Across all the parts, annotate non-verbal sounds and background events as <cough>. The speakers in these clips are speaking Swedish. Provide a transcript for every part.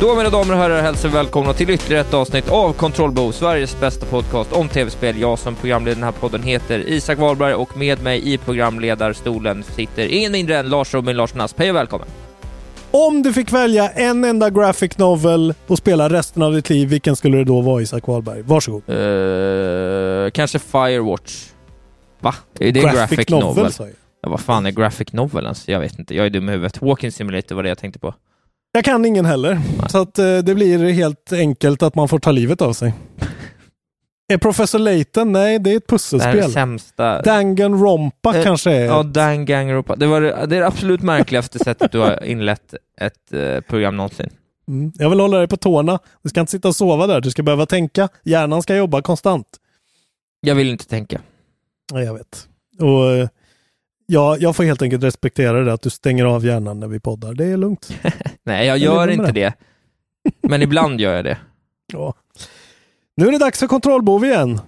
Då mina damer och herrar hälsar vi välkomna till ytterligare ett avsnitt av Control Bo, Sveriges bästa podcast om tv-spel. Jag som programledare i den här podden heter Isak Wahlberg och med mig i programledarstolen sitter ingen mindre än Lars Robin Larsson Asp. Hej och välkommen! Om du fick välja en enda graphic novel och spela resten av ditt liv, vilken skulle det då vara Isak Wahlberg? Varsågod. Uh, kanske Firewatch. Va? Är det graphic, graphic novel, novel? Ja, vad fan är graphic novel ens? Jag vet inte, jag är dum i huvudet. Walking Simulator var det jag tänkte på. Jag kan ingen heller. Så att eh, det blir helt enkelt att man får ta livet av sig. är Professor Layton? Nej, det är ett Det här är pusselspel. det sämsta. Danganronpa Eh, kanske är. Ja, Danganronpa. Det var det, det är det absolut märkligaste sättet du har inlett ett eh, program någonsin. Mm. Jag vill hålla dig på tårna. Du ska inte sitta och sova där. Du ska behöva tänka. Hjärnan ska jobba konstant. Jag vill inte tänka. Ja, jag vet. Och eh, ja, jag får helt enkelt respektera det att du stänger av hjärnan när vi poddar. Det är lugnt. <laughs> Nej, jag Jag gör med inte det. Men ibland gör jag det. <laughs> Ja. Nu är det dags för kontrollbov igen.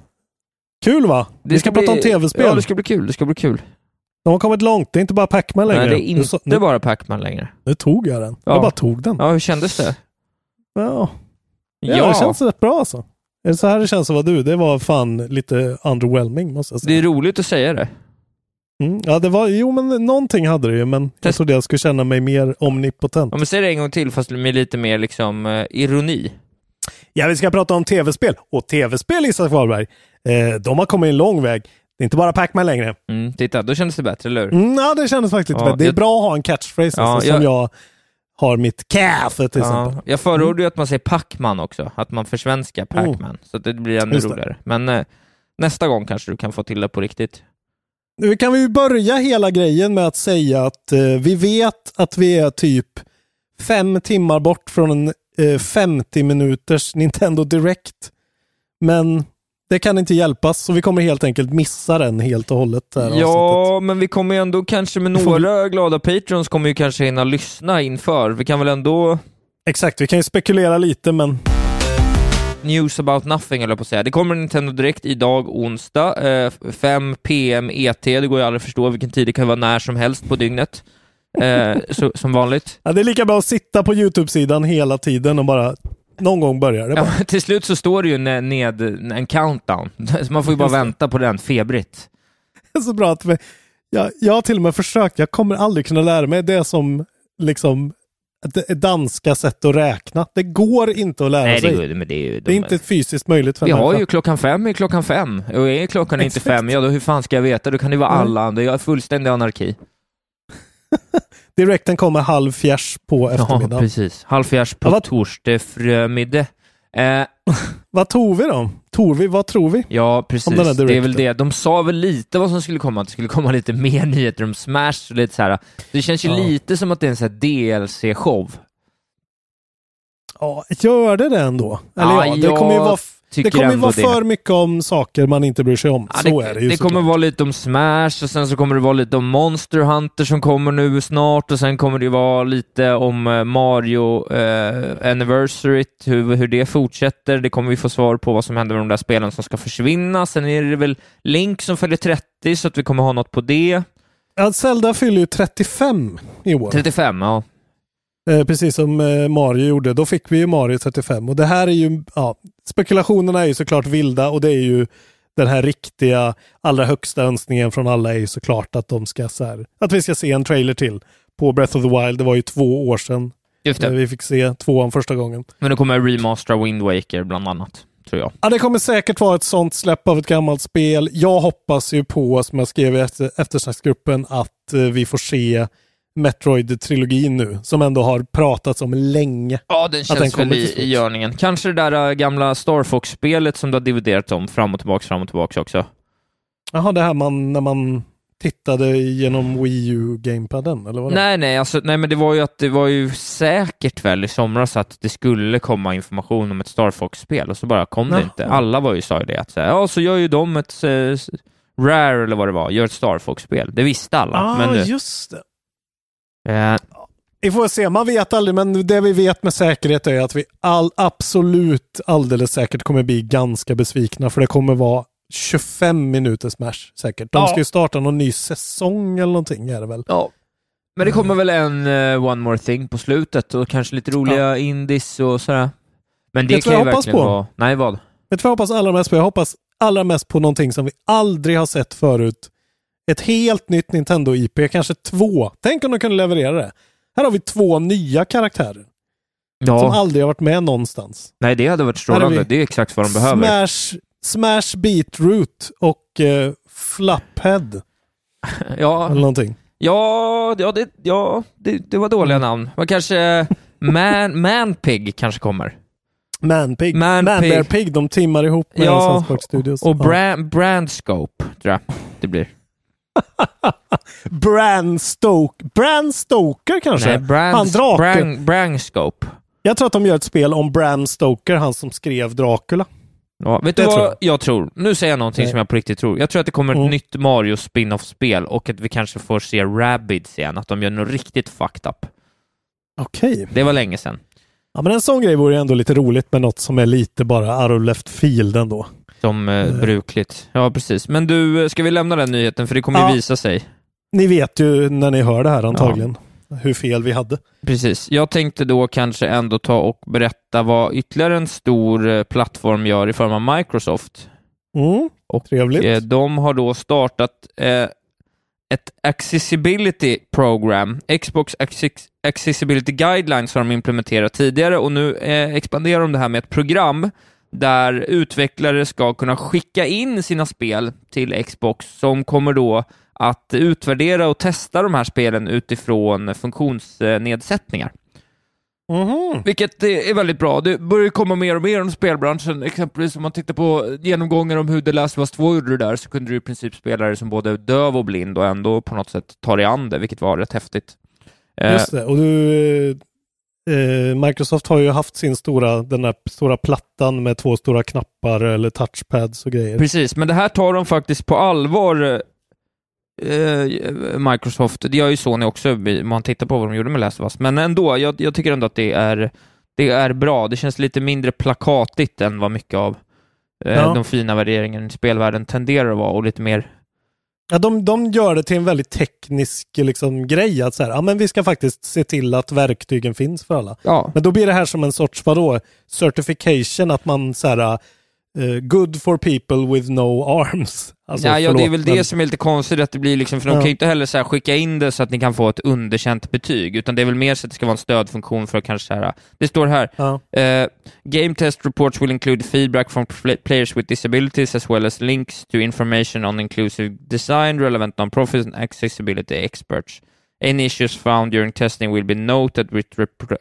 Kul va? det vi ska, prata om bli- tv-spel. Ja, det ska bli kul. Det ska bli kul. De har kommit långt. Det är inte bara Pac-Man längre. Nej, det är inte så- nu, bara Pac-Man längre. nu tog jag den. Ja. Jag bara tog den. Ja, hur kändes det? Ja. Ja, det känns rätt bra alltså. Är det så här det känns att vara du? Det var fan lite underwhelming måste jag det säga. är roligt att säga det. Mm. Ja, det var, jo men någonting hade det ju, men jag Test- trodde jag skulle känna mig mer omnipotent. Om vi säger det en gång till, fast med lite mer liksom eh, ironi. Ja, vi ska prata om tv-spel. Och tv-spel, Isak Wahlberg, eh, de har kommit en lång väg. Det är inte bara Pac-Man längre. Mm, titta, då kändes det bättre, eller hur? Mm, ja, det kändes faktiskt Ja, bättre. Det är jag- bra att ha en catchphrase Ja, alltså, jag- som jag har mitt kaffe till exempel. Ja, jag förordar ju att man säger Pac-Man också, att man försvenskar Pac-Man, så att det blir ännu Mm. Just det. roligare. Men eh, nästa gång kanske du kan få till det på riktigt. Nu kan vi börja hela grejen med att säga att eh, vi vet att vi är typ fem timmar bort från en eh, 50 minuters Nintendo Direct. Men det kan inte hjälpas, så vi kommer helt enkelt missa den helt och hållet. Här avsnittet. Ja, men vi kommer ju ändå kanske med några glada patrons kommer ju kanske hinna lyssna inför. Vi kan väl ändå Exakt, vi kan ju spekulera lite men news about nothing, eller på att säga. Det kommer en Nintendo Direkt idag, onsdag, eh, 5 PM ET. Det går ju aldrig att förstå vilken tid det kan vara när som helst på dygnet. Eh, <laughs> så, som vanligt. ja, det är lika bra att sitta på YouTube-sidan hela tiden och bara någon gång börjar det Ja, bara. men <laughs> till slut så står det ju ned, ned en countdown, <laughs> så man får ju bara vänta på den febrigt. Det är så bra att vi, jag, jag har till och med försökt, jag kommer aldrig kunna lära mig det som liksom danska sätt att räkna. Det går inte att lära Nej, det, sig. går- men det är ju... det är inte fysiskt möjligt för Vi har ju klockan fem är klockan fem, och är klockan inte Exakt. fem, ja då hur fan ska jag veta? Då kan det vara alla andra, jag är fullständig anarki. <laughs> Direkten kommer halv fjärs på Ja, eftermiddagen. precis. Halvfjärs på Ja, torsdag förmiddag. Eh, <laughs> vad tror vi då? Tror vi, vad tror vi? ja, precis. Det är väl det. De sa väl lite vad som skulle komma, att det skulle komma lite mer <laughs> nyheter om Smash och lite så här. Det känns ju Ja. lite som att det är en sån här DLC-show. Ja, gör det det ändå? Eller Ja, ja, det kommer ju vara, det kommer ju vara det. för mycket om saker man inte bryr sig om. Ja, så det, är det ju Det kommer såklart. vara lite om Smash och sen så kommer det vara lite om Monster Hunter som kommer nu snart och sen kommer det vara lite om eh, Mario eh, Anniversary, hur, hur det fortsätter. Det kommer vi få svar på vad som händer med de där spelen som ska försvinna. Sen är det väl Link som följer 30 så att vi kommer ha något på det. Ja, Zelda fyller ju 35 i år. 35, ja. Eh, precis som eh, Mario gjorde. Då fick vi ju Mario 35 och det här är ju, ja, spekulationerna är ju såklart vilda och det är ju den här riktiga, allra högsta önskningen från alla är ju såklart att de ska så här, att vi ska se en trailer till på Breath of the Wild. Det var ju två år sedan eh, vi fick se tvåan första gången. Men det kommer remastera Wind Waker bland annat, tror jag. Ja, det kommer säkert vara ett sånt släpp av ett gammalt spel. Jag hoppas ju på, som jag skrev i efter, eftersnacksgruppen, att eh, vi får se Metroid-trilogin nu, som ändå har pratats om länge. Ja, den den känns väl kommer till i, i görningen. Kanske det där äh, gamla Star Fox-spelet som du har dividerat om fram och tillbaks, fram och tillbaks också. Jaha, det här man, när man tittade genom Wii U-gamepaden, eller vad Nej, nej, alltså, nej, men det var ju att det var ju säkert väl i somras att det skulle komma information om ett Star Fox-spel och så bara kom det Jaha. inte. Alla var ju sa det att så här, ja, så gör ju de ett eh, Rare eller vad det var, gör ett Star Fox-spel. Det visste alla. Ah, men det, just det. Eh, Vi får se, man vet aldrig, men det vi vet med säkerhet är att vi all, absolut alldeles säkert kommer bli ganska besvikna, för det kommer vara 25 minuter Smash säkert. De Ja. ska ju starta någon ny säsong eller någonting är det väl? ja. Men det kommer väl en eh, One More Thing på slutet och kanske lite roliga indies och sådär. Men det Vet du kan ju jag hoppas verkligen på? vara... Nej, vad? Vet du vad jag hoppas allra mest på? Jag hoppas allra mest på någonting som vi aldrig har sett förut. Ett helt nytt Nintendo-IP, kanske två. Tänk om de kunde leverera det. Här har vi två nya karaktärer som Ja, aldrig har varit med någonstans. nej, det hade varit strålande. Det är exakt vad de behöver. Smash, Smash Beetroot och eh, Flaphead <laughs> Ja, eller någonting. Ja, ja, det, ja det, det var dåliga Mm. namn. Men kanske Man, Manpig kanske kommer. Manpig. Manpig. Manbear Pig, de timmar ihop med Ja, Park Studios. Och Ja. Brand, Brandscope, tror jag det blir. Bran Stoker. Bran Stoker kanske? Nej, Brands, han draken. Brang, Brangscope. Jag tror att de gör ett spel om Bram Stoker, han som skrev Dracula. Ja, vet du Det vad tror jag. jag. tror? Nu säger jag någonting Nej. som jag på riktigt tror. Jag tror att det kommer ett Mm. nytt Mario spin-off-spel och att vi kanske får se Rabbids igen, att de gör något riktigt fucked up. Okej. Det var länge sedan. Ja, men en sån grej vore ju ändå lite roligt med något som är lite bara out of left field ändå. Som eh, brukligt. Ja, precis. Men du, eh, ska vi lämna den nyheten? För det kommer ju Ja. visa sig. Ni vet ju när ni hör det här antagligen hur fel vi hade. Precis. Jag tänkte då kanske ändå ta och berätta vad ytterligare en stor eh, plattform gör i form av Microsoft. Mm, Och trevligt. eh, de har då startat eh, ett accessibility program. Xbox Acces- Accessibility Guidelines har de implementerat tidigare och nu eh, expanderar de det här med ett program där utvecklare ska kunna skicka in sina spel till Xbox som kommer då att utvärdera och testa de här spelen utifrån funktionsnedsättningar. Mhm. Vilket är väldigt bra. Det börjar komma mer och mer om spelbranschen. Exempelvis om man tittar på genomgångar om hur The Last of Us 2 gjorde det där, så kunde du i princip spela det som både döv och blind och ändå på något sätt ta dig an det, vilket var rätt häftigt. Eh, Just det. Och du, eh, Microsoft har ju haft sin stora, den där stora plattan med två stora knappar eller touchpads och grejer. Precis, men det här tar de faktiskt på allvar, eh, Microsoft. Det gör ju Sony också, man tittar på vad de gjorde med Last of Us. Men ändå, jag, jag tycker ändå att det är, det är bra. Det känns lite mindre plakatigt än vad mycket av eh, Ja. de fina värderingarna i spelvärlden tenderar att vara, och lite mer Ja, de, de gör det till en väldigt teknisk liksom, grej. Att så här, ja, men vi ska faktiskt se till att verktygen finns för alla. Ja, Men då blir det här som en sorts, vadå, certification, att man så här, eh, good for people with no arms. <laughs> Alltså, ja, ja det är väl det men- som är lite konstigt, att det blir liksom, för de Ja. kan ju inte heller så skicka in det så att ni kan få ett underkänt betyg, utan det är väl mer så att det ska vara en stödfunktion för att kanske så här, det står här, Ja. Uh, game test reports will include feedback from pl- players with disabilities as well as links to information on inclusive design, relevant non-profits and accessibility experts. Any issues found during testing will be noted with, repro-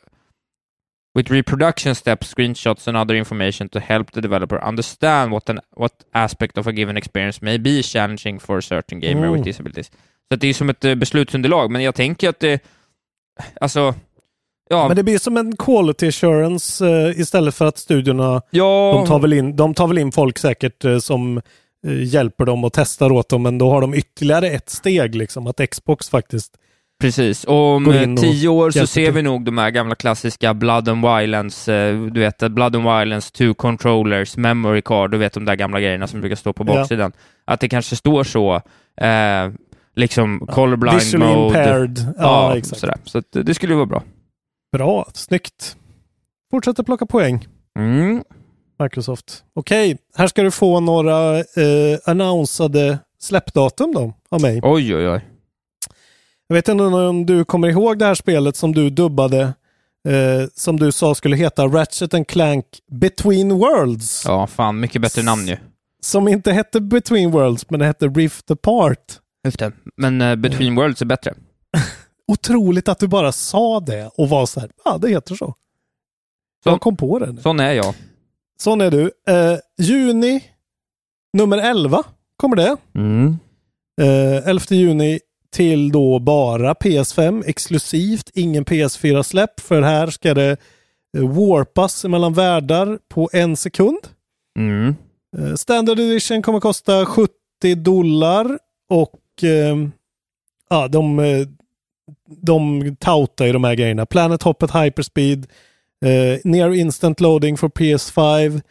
with reproduction steps, screenshots and other information to help the developer understand what, an, what aspect of a given experience may be challenging for a certain gamer Mm. with disabilities. Så det är som ett eh, beslutsunderlag, men jag tänker att det, alltså, ja, Men det blir som en quality assurance eh, istället för att studiorna, ja, de, tar väl in, de tar väl in folk säkert eh, som eh, hjälper dem och testar åt dem, men då har de ytterligare ett steg, liksom, att Xbox faktiskt Precis, och om eh, tio år så ser vi nog de här gamla klassiska Blood and Violence, eh, du vet, Blood and Violence, two controllers, memory card, du vet de där gamla grejerna som brukar stå på Ja. baksidan. Att det kanske står så, eh, liksom colorblind Visually mode. impaired. Ja, Ja, exakt. sådär. Så att, det skulle ju vara bra. Bra, snyggt. Fortsätter plocka poäng. Mm. Microsoft. Okej, här ska du få några eh, annonsade släppdatum då av mig. Oj, oj, oj. Jag vet inte om du kommer ihåg det här spelet som du dubbade eh, som du sa skulle heta Ratchet and Clank Between Worlds. Ja, fan, mycket bättre namn ju. Som inte hette Between Worlds men det hette Rift Apart. Just det. Men uh, Between Worlds är bättre. <laughs> Otroligt att du bara sa det och var så här, ja det heter så. Så- Jag kom på det nu. Sån är jag. Sån är du. Eh, juni nummer 11 kommer det. Mm. Eh, 11 juni till då bara PS5 exklusivt, ingen PS4-släpp för här ska det eh, warpas mellan världar på en sekund. Mm. Eh, Standard edition kommer kosta 70 dollar och eh, ja, de, de toutar ju de här grejerna. Planet Hoppet Hyperspeed, eh, Near Instant Loading för PS5,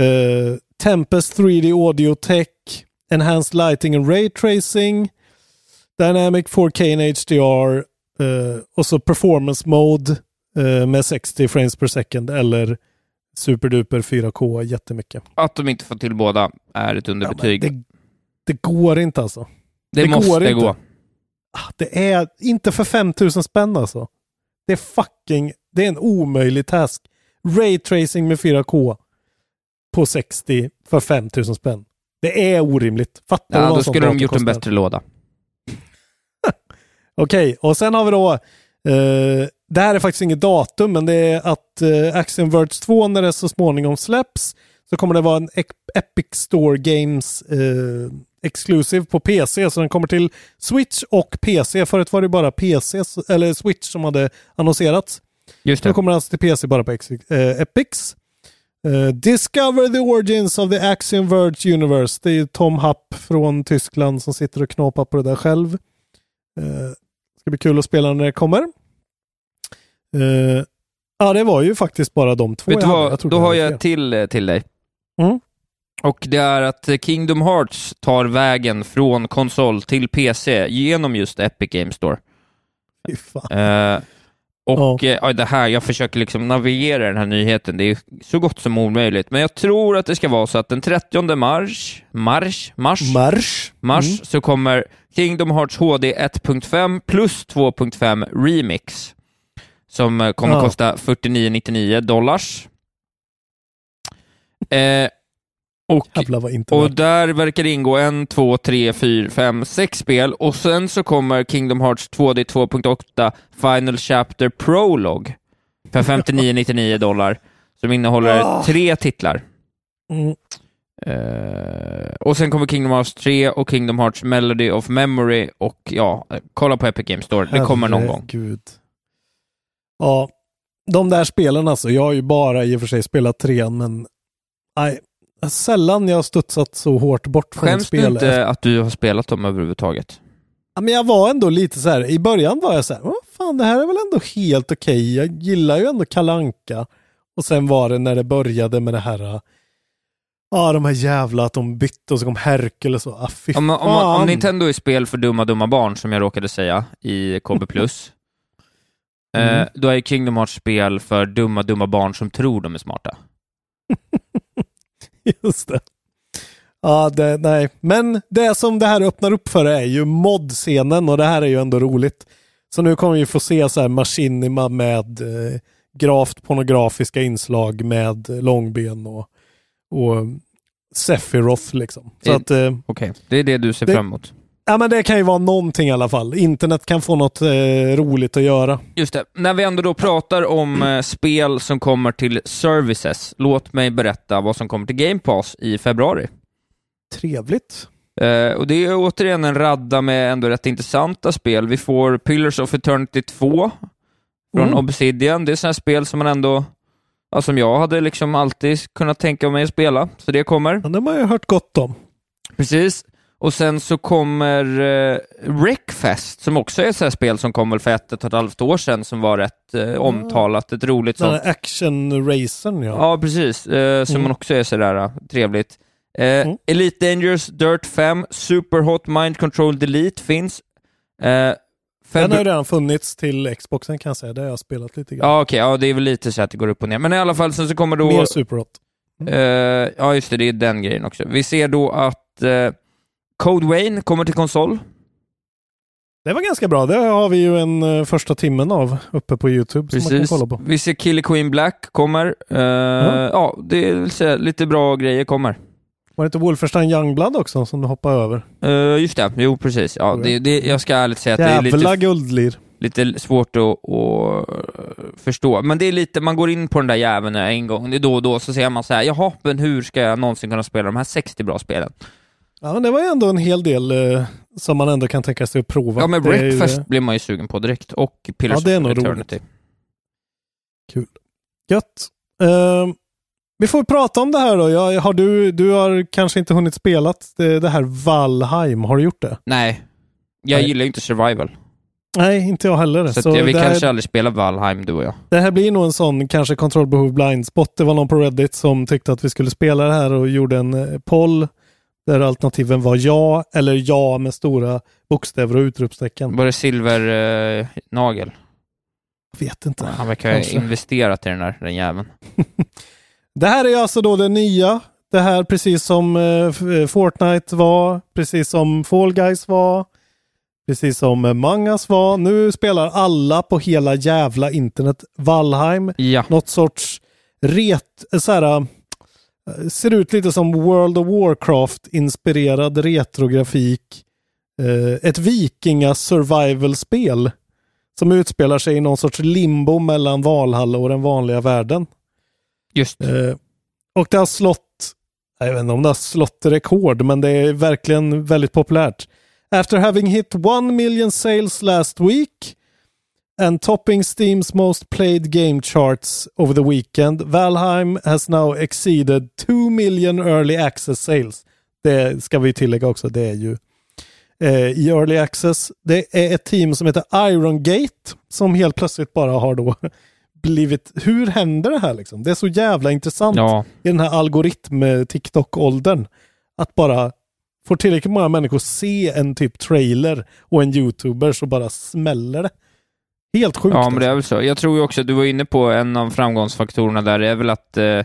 eh, Tempest 3D Audio Tech, Enhanced Lighting and Ray Tracing, Dynamic 4K in HDR eh, och så Performance Mode eh, med 60 frames per second eller superduper 4K jättemycket. Att de inte får till båda är ett Ja, underbetyg. det, det, det går inte alltså. det måste går inte. gå. Ah, Det är inte för 5000 spänn alltså. Det är fucking, det är en omöjlig task. Raytracing med 4K på 60 för 5000 spänn. Det är orimligt. Fattar du Ja, vad då skulle de gjort en bättre låda. Okej, och sen har vi då eh, det här är faktiskt inget datum, men det är att eh, Axiom Verge 2 när det så småningom släpps så kommer det vara en Ep- Epic Store Games eh, Exclusive på PC, så den kommer till Switch och PC. Förut var det bara PC, eller Switch som hade annonserats. Just Nu det. kommer den alltså till PC bara på Ex- eh, Epics. Eh, Discover the origins of the Axiom Verge Universe. Det är ju Tom Happ från Tyskland som sitter och knåpar på det där själv. Eh, ska bli kul att spela när det kommer. Eh, ja, det var ju faktiskt bara de två Vet jag vad? Jag Då det har jag till eh, till dig. Mm. Och det är att Kingdom Hearts tar vägen från konsol till PC genom just Epic Games Store. Fy fan. Eh, och eh, ja, det här, jag försöker liksom navigera den här nyheten, det är så gott som omöjligt. Men jag tror att det ska vara så att den 30 mars, mars, mars, Marsch. mars Mm. så kommer Kingdom Hearts HD 1.5 plus 2.5 Remix. Som eh, kommer Ja. kosta 49,99 dollars. Eh, och, och där verkar det ingå en, två, tre, fyra, fem, sex spel och sen så kommer Kingdom Hearts 2D 2.8 Final Chapter Prologue för <laughs> 59,99 dollar som innehåller Ah. tre titlar. Mm. Eh, och sen kommer Kingdom Hearts 3 och Kingdom Hearts Melody of Memory och ja, kolla på Epic Games Store. Det kommer någon gång. Ja, de där spelen alltså. Jag har ju bara i och för sig spelat trean, men nej, sällan jag har studsat så hårt bort från ett Skäms du spel. inte att du har spelat dem överhuvudtaget? Ja, men jag var ändå lite så här, i början var jag så här, fan det här är väl ändå helt okej. Jag gillar ju ändå Kalanka Och sen var det när det började med det här, ja de här jävla att de bytte och så kom Hercules och, ah fy Om, om, fan. om Nintendo är spel för dumma, dumma barn, som jag råkade säga i KB+, <laughs> eh, Mm. då är Kingdom Hearts spel för dumma, dumma barn som tror de är smarta. <laughs> <laughs> Just det. Ja, det, nej. Men det som det här öppnar upp för är ju mod-scenen och det här är ju ändå roligt. Så nu kommer vi få se så här Machinima med eh, gravt pornografiska inslag med långben och, och Sephiroth liksom. Så Eh, att, eh, Okej, det är det du ser Det- fram emot. Ja men det kan ju vara någonting i alla fall. Internet kan få något eh, roligt att göra. Just det. När vi ändå då pratar om eh, spel som kommer till services, låt mig berätta vad som kommer till Game Pass i februari. Trevligt. Eh, och det är återigen en radda med ändå rätt intressanta spel. Vi får Pillars of Eternity 2 från Mm. Obsidian. Det är sådana spel som man ändå, ja, som jag hade liksom alltid kunnat tänka mig att spela, så det kommer. Ja, det har man ju hört gott om. Precis. Och sen så kommer eh, Wreckfest, som också är ett spel som kom väl för ett, ett och ett halvt år sedan, som var rätt eh, omtalat, ett roligt Den sånt. action-racern ja. Ja, precis. Eh, som Mm. också är sådär eh, trevligt. Eh, Mm. Elite Dangerous, Dirt 5, Super Hot Mind Control Delete finns. Eh, Den har ju redan funnits till Xboxen kan jag säga. Det har jag spelat lite grann. Ja, okej, ja, det är väl lite så att det går upp och ner. Men i alla fall, sen så kommer då... Mer Superhot. Eh, ja, just det, det är den grejen också. Vi ser då att eh, Code Wayne kommer till konsol. Det var ganska bra. Det har vi ju en eh, första timmen av uppe på YouTube som man kan Precis. kolla på. Vi ser Killer Queen Black kommer. Eh, ja. det vill säga lite bra grejer kommer. Var det inte Wolfenstein Youngblood också som du hoppade över? Eh, just det, jo precis. Ja, det, det, jag ska ärligt säga att det är Jävla lite, guldlir. lite svårt att, att förstå. Men det är lite, man går in på den där jäveln en gång, det är då och då, så ser man så här, jaha, men hur ska jag någonsin kunna spela de här 60 bra spelen? Ja, men det var ju ändå en hel del eh, som man ändå kan tänka sig att prova. Ja, men Det är ju, Breakfast blir man ju sugen på direkt, och Pillars Ja, det är of nog Eternity. Gött. Eh, vi får prata om det här då. Jag, har du, du har kanske inte hunnit spela det, det här Valheim. Har du gjort det? Nej, jag Nej. gillar ju inte survival. Nej, inte jag heller. Så, Så att, jag- vi det, här, kanske aldrig spelar Valheim, du och jag. det här blir nog en sån kanske kontrollbehov blind spot. Det var någon på Reddit som tyckte att vi skulle spela det här och gjorde en eh, poll där alternativen var ja eller ja med stora bokstäver och utropstecken. Var det silvernagel? Eh? Jag vet inte. Han verkar ha investerat i den där, den jäveln. <laughs> Det här är alltså då det nya. Det här precis som eh, eh, Fortnite var, precis som Fall Guys var, precis som Among Us var. Nu spelar alla på hela jävla internet Valheim. Ja. Något sorts ret, eh, så här, eh, ser ut lite som World of Warcraft-inspirerad retrografik. Eh, ett vikinga survival-spel som utspelar sig i någon sorts limbo mellan Valhalla och den vanliga världen. Just. Eh, och det har slått, jag vet inte om det har slått rekord, men det är verkligen väldigt populärt. After having hit one million sales last week and topping Steam's most played game charts over the weekend, Valheim has now exceeded 2 million early access sales. Det ska vi tillägga också, det är ju eh, i early access. Det är ett team som heter Iron Gate som helt plötsligt bara har då <laughs> blivit, hur händer det här liksom? Det är så jävla intressant Ja. i den här algoritm-TikTok-åldern. Att bara få tillräckligt många människor se en typ trailer och en youtuber så bara smäller det. Helt sjukt. Ja, men det är alltså. väl så. Jag tror ju också, du var inne på en av framgångsfaktorerna där, det är väl att, eh,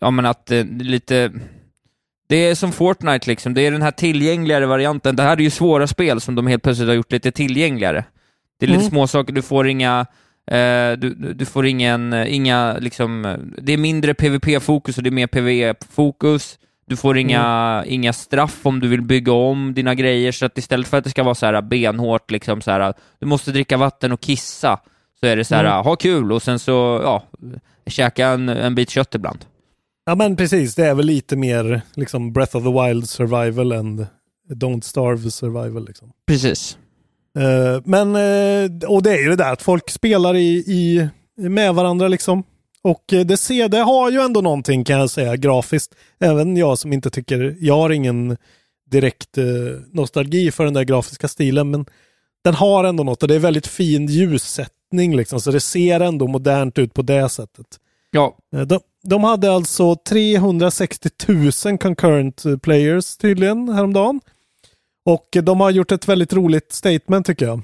ja men att eh, lite, det är som Fortnite liksom, det är den här tillgängligare varianten. Det här är ju svåra spel som de helt plötsligt har gjort lite tillgängligare. Det är lite Mm. små saker, du får inga, eh, du, du du får ingen, eh, inga liksom, eh, det är mindre PVP-fokus och det är mer PVE-fokus. Du får inga, Mm. inga straff om du vill bygga om dina grejer, så att istället för att det ska vara så här benhårt, liksom så här, du måste dricka vatten och kissa, så är det så här, Mm. ha kul och sen så, ja, käka en, en bit kött ibland. Ja men precis, det är väl lite mer liksom Breath of the Wild survival än Don't Starve survival liksom. Precis. Eh, men, eh, och det är ju det där att folk spelar i, i, med varandra liksom. Och eh, det, ser, det har ju ändå någonting kan jag säga grafiskt. Även jag som inte tycker, jag har ingen direkt eh, nostalgi för den där grafiska stilen, men den har ändå något och det är väldigt fin ljussättning liksom, så det ser ändå modernt ut på det sättet. Ja, Eh, De, de hade alltså 360 000 concurrent players tydligen häromdagen. Och de har gjort ett väldigt roligt statement tycker jag.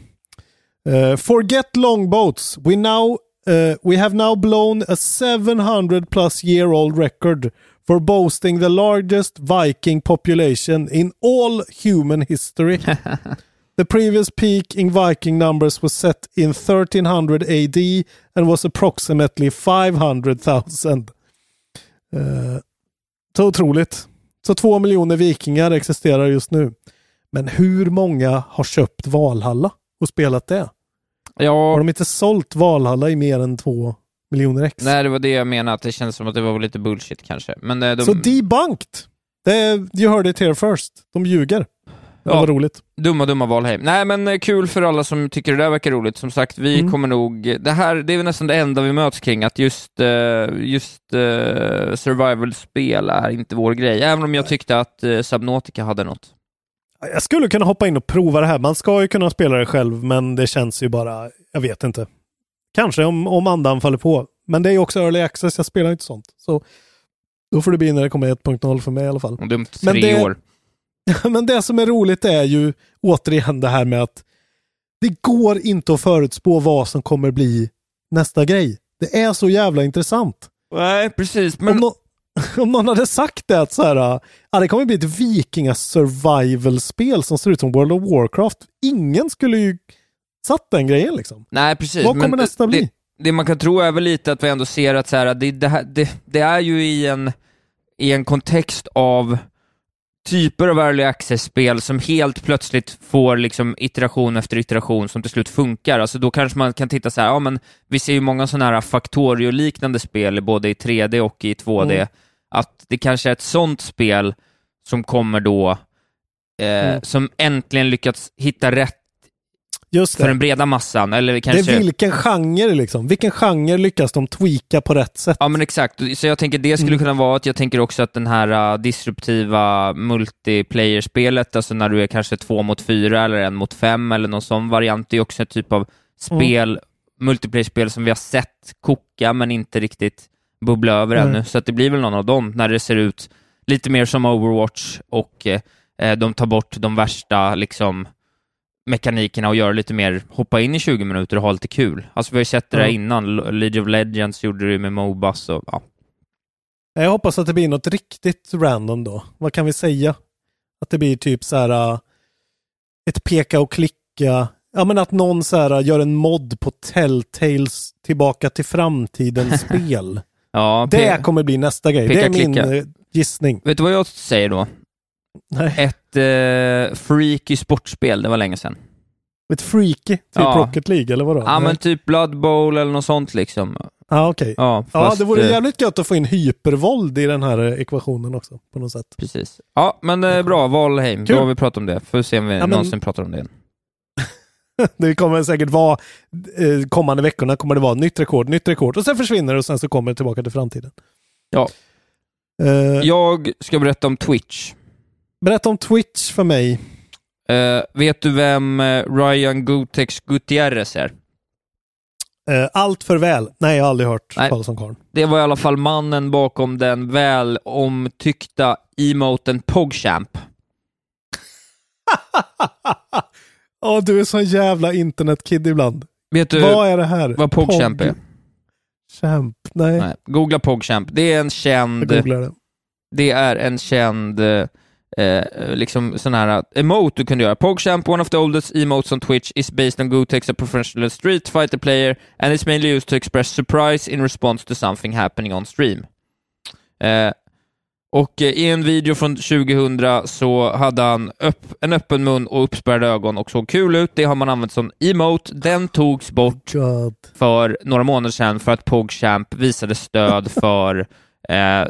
Eh, forget longboats. We now eh, we have now blown a 700 plus year old record for boasting the largest Viking population in all human history. <laughs> The previous peak in Viking numbers was set in 1300 AD and was approximately 500,000. Eh, så otroligt. Så två miljoner vikingar existerar just nu. Men hur många har köpt Valhalla och spelat det? Har ja de inte sålt Valhalla i mer än två miljoner ex? nej det var det jag menade, att det känns som att det var lite bullshit kanske. Men eh, de, Så debunked! Det you heard it here first. De ljuger. Det Ja. var roligt. Dumma, dumma Valheim. Nej, men eh, kul för alla som tycker det där verkar roligt. Som sagt, vi Mm. kommer nog... Det här, det är väl nästan det enda vi möts kring, att just, eh, just survival-spel är inte vår grej. Även om jag tyckte att Subnautica hade något. Jag skulle kunna hoppa in och prova det här. Man ska ju kunna spela det själv, men det känns ju bara, jag vet inte. Kanske om, om andan faller på. Men det är ju också early access, jag spelar inte sånt. Så Då får det bli när det kommer 1.0 för mig i alla fall. Och dumt Men tre det- år. <laughs> Men det som är roligt är ju återigen det här med att det går inte att förutspå vad som kommer bli nästa grej. Det är så jävla intressant. Nej, precis. Om, Men <laughs> om någon hade sagt det att så här, ja, det kommer bli ett vikinga survival-spel som ser ut som World of Warcraft. Ingen skulle ju satt den grejen liksom. Nej, precis. Vad men kommer nästa bli? Det, man kan tro är väl lite att vi ändå ser att så här, det, det, det, det är ju i en, i en kontext av typer av early access-spel som helt plötsligt får liksom iteration efter iteration som till slut funkar. Alltså då kanske man kan titta så här, ja men vi ser ju många sådana här Factorio-liknande spel både i 3D och i 2D. Mm. Att det kanske är ett sånt spel som kommer då, eh, Mm. som äntligen lyckats hitta rätt Just för det. den breda massan. Eller Det kanske... är vilken genre liksom. Vilken genre lyckas de tweaka på rätt sätt? Ja men exakt, så jag tänker det skulle Mm. kunna vara att jag tänker också att den här uh, disruptiva multiplayer-spelet, alltså när du är kanske två mot fyra eller en mot fem eller någon sån variant, är också en typ av spel, multiplayer-spel som vi har sett koka men inte riktigt bubbla över Mm. ännu. Så att det blir väl någon av dem när det ser ut lite mer som Overwatch och eh, de tar bort de värsta liksom mekanikerna och gör lite mer, hoppa in i 20 minuter och ha lite kul. Alltså vi har ju sett det där Ja. innan, League of Legends gjorde det med Mobas och ja. Jag hoppas att det blir något riktigt random då. Vad kan vi säga? Att det blir typ så här äh, ett peka och klicka. Ja men att någon så här äh, gör en mod på Telltales tillbaka till framtiden <laughs> spel. ja Det kommer bli nästa grej. Det är min klicka. eh, gissning. Vet du vad jag säger då? Nej. Ett eh, freaky sportspel, det var länge sedan. Ett freaky, typ Ja. Rocket League eller vadå? Ja Nej. men typ Blood Bowl eller något sånt liksom. Ja okej. Ja, Ja fast, det vore eh, jävligt gött att få in hypervåld i den här eh, ekvationen också på något sätt. Precis. Ja, men eh, bra, Valheim. Kul. Då har vi pratat om det. Får se om vi Ja, men- någonsin pratar om det igen. <laughs> Det kommer säkert vara, eh, kommande veckorna kommer det vara nytt rekord, nytt rekord och sen försvinner det och sen så kommer det tillbaka till framtiden. Ja. Eh, Jag ska berätta om Twitch. Berätta om Twitch för mig. Eh, vet du vem eh, Ryan Gotex Gutierrez är? Eh, allt för väl. Nej, jag har aldrig hört Nej. talas om karln. Det var i alla fall mannen bakom den väl omtyckta emoten Pogchamp. <laughs> Ja, du är sån jävla internetkid ibland. Vet du vad är det här? vad Pogchamp är? Champ. Nej, Nej. Googla Pogchamp. Det är en känd... jag googlar det. Det är en känd eh, eh, liksom sån här emote du kan göra. PogChamp, one of the oldest emotes on Twitch, is based on Gotex, a professional street fighter player, and is mainly used to express surprise in response to something happening on stream. Eh, och eh, i en video från 2000 så hade han upp, en öppen mun och uppspärrade ögon och såg kul ut. Det har man använt som emote. Den togs bort God. för några månader sedan för att PogChamp visade stöd <laughs> för eh,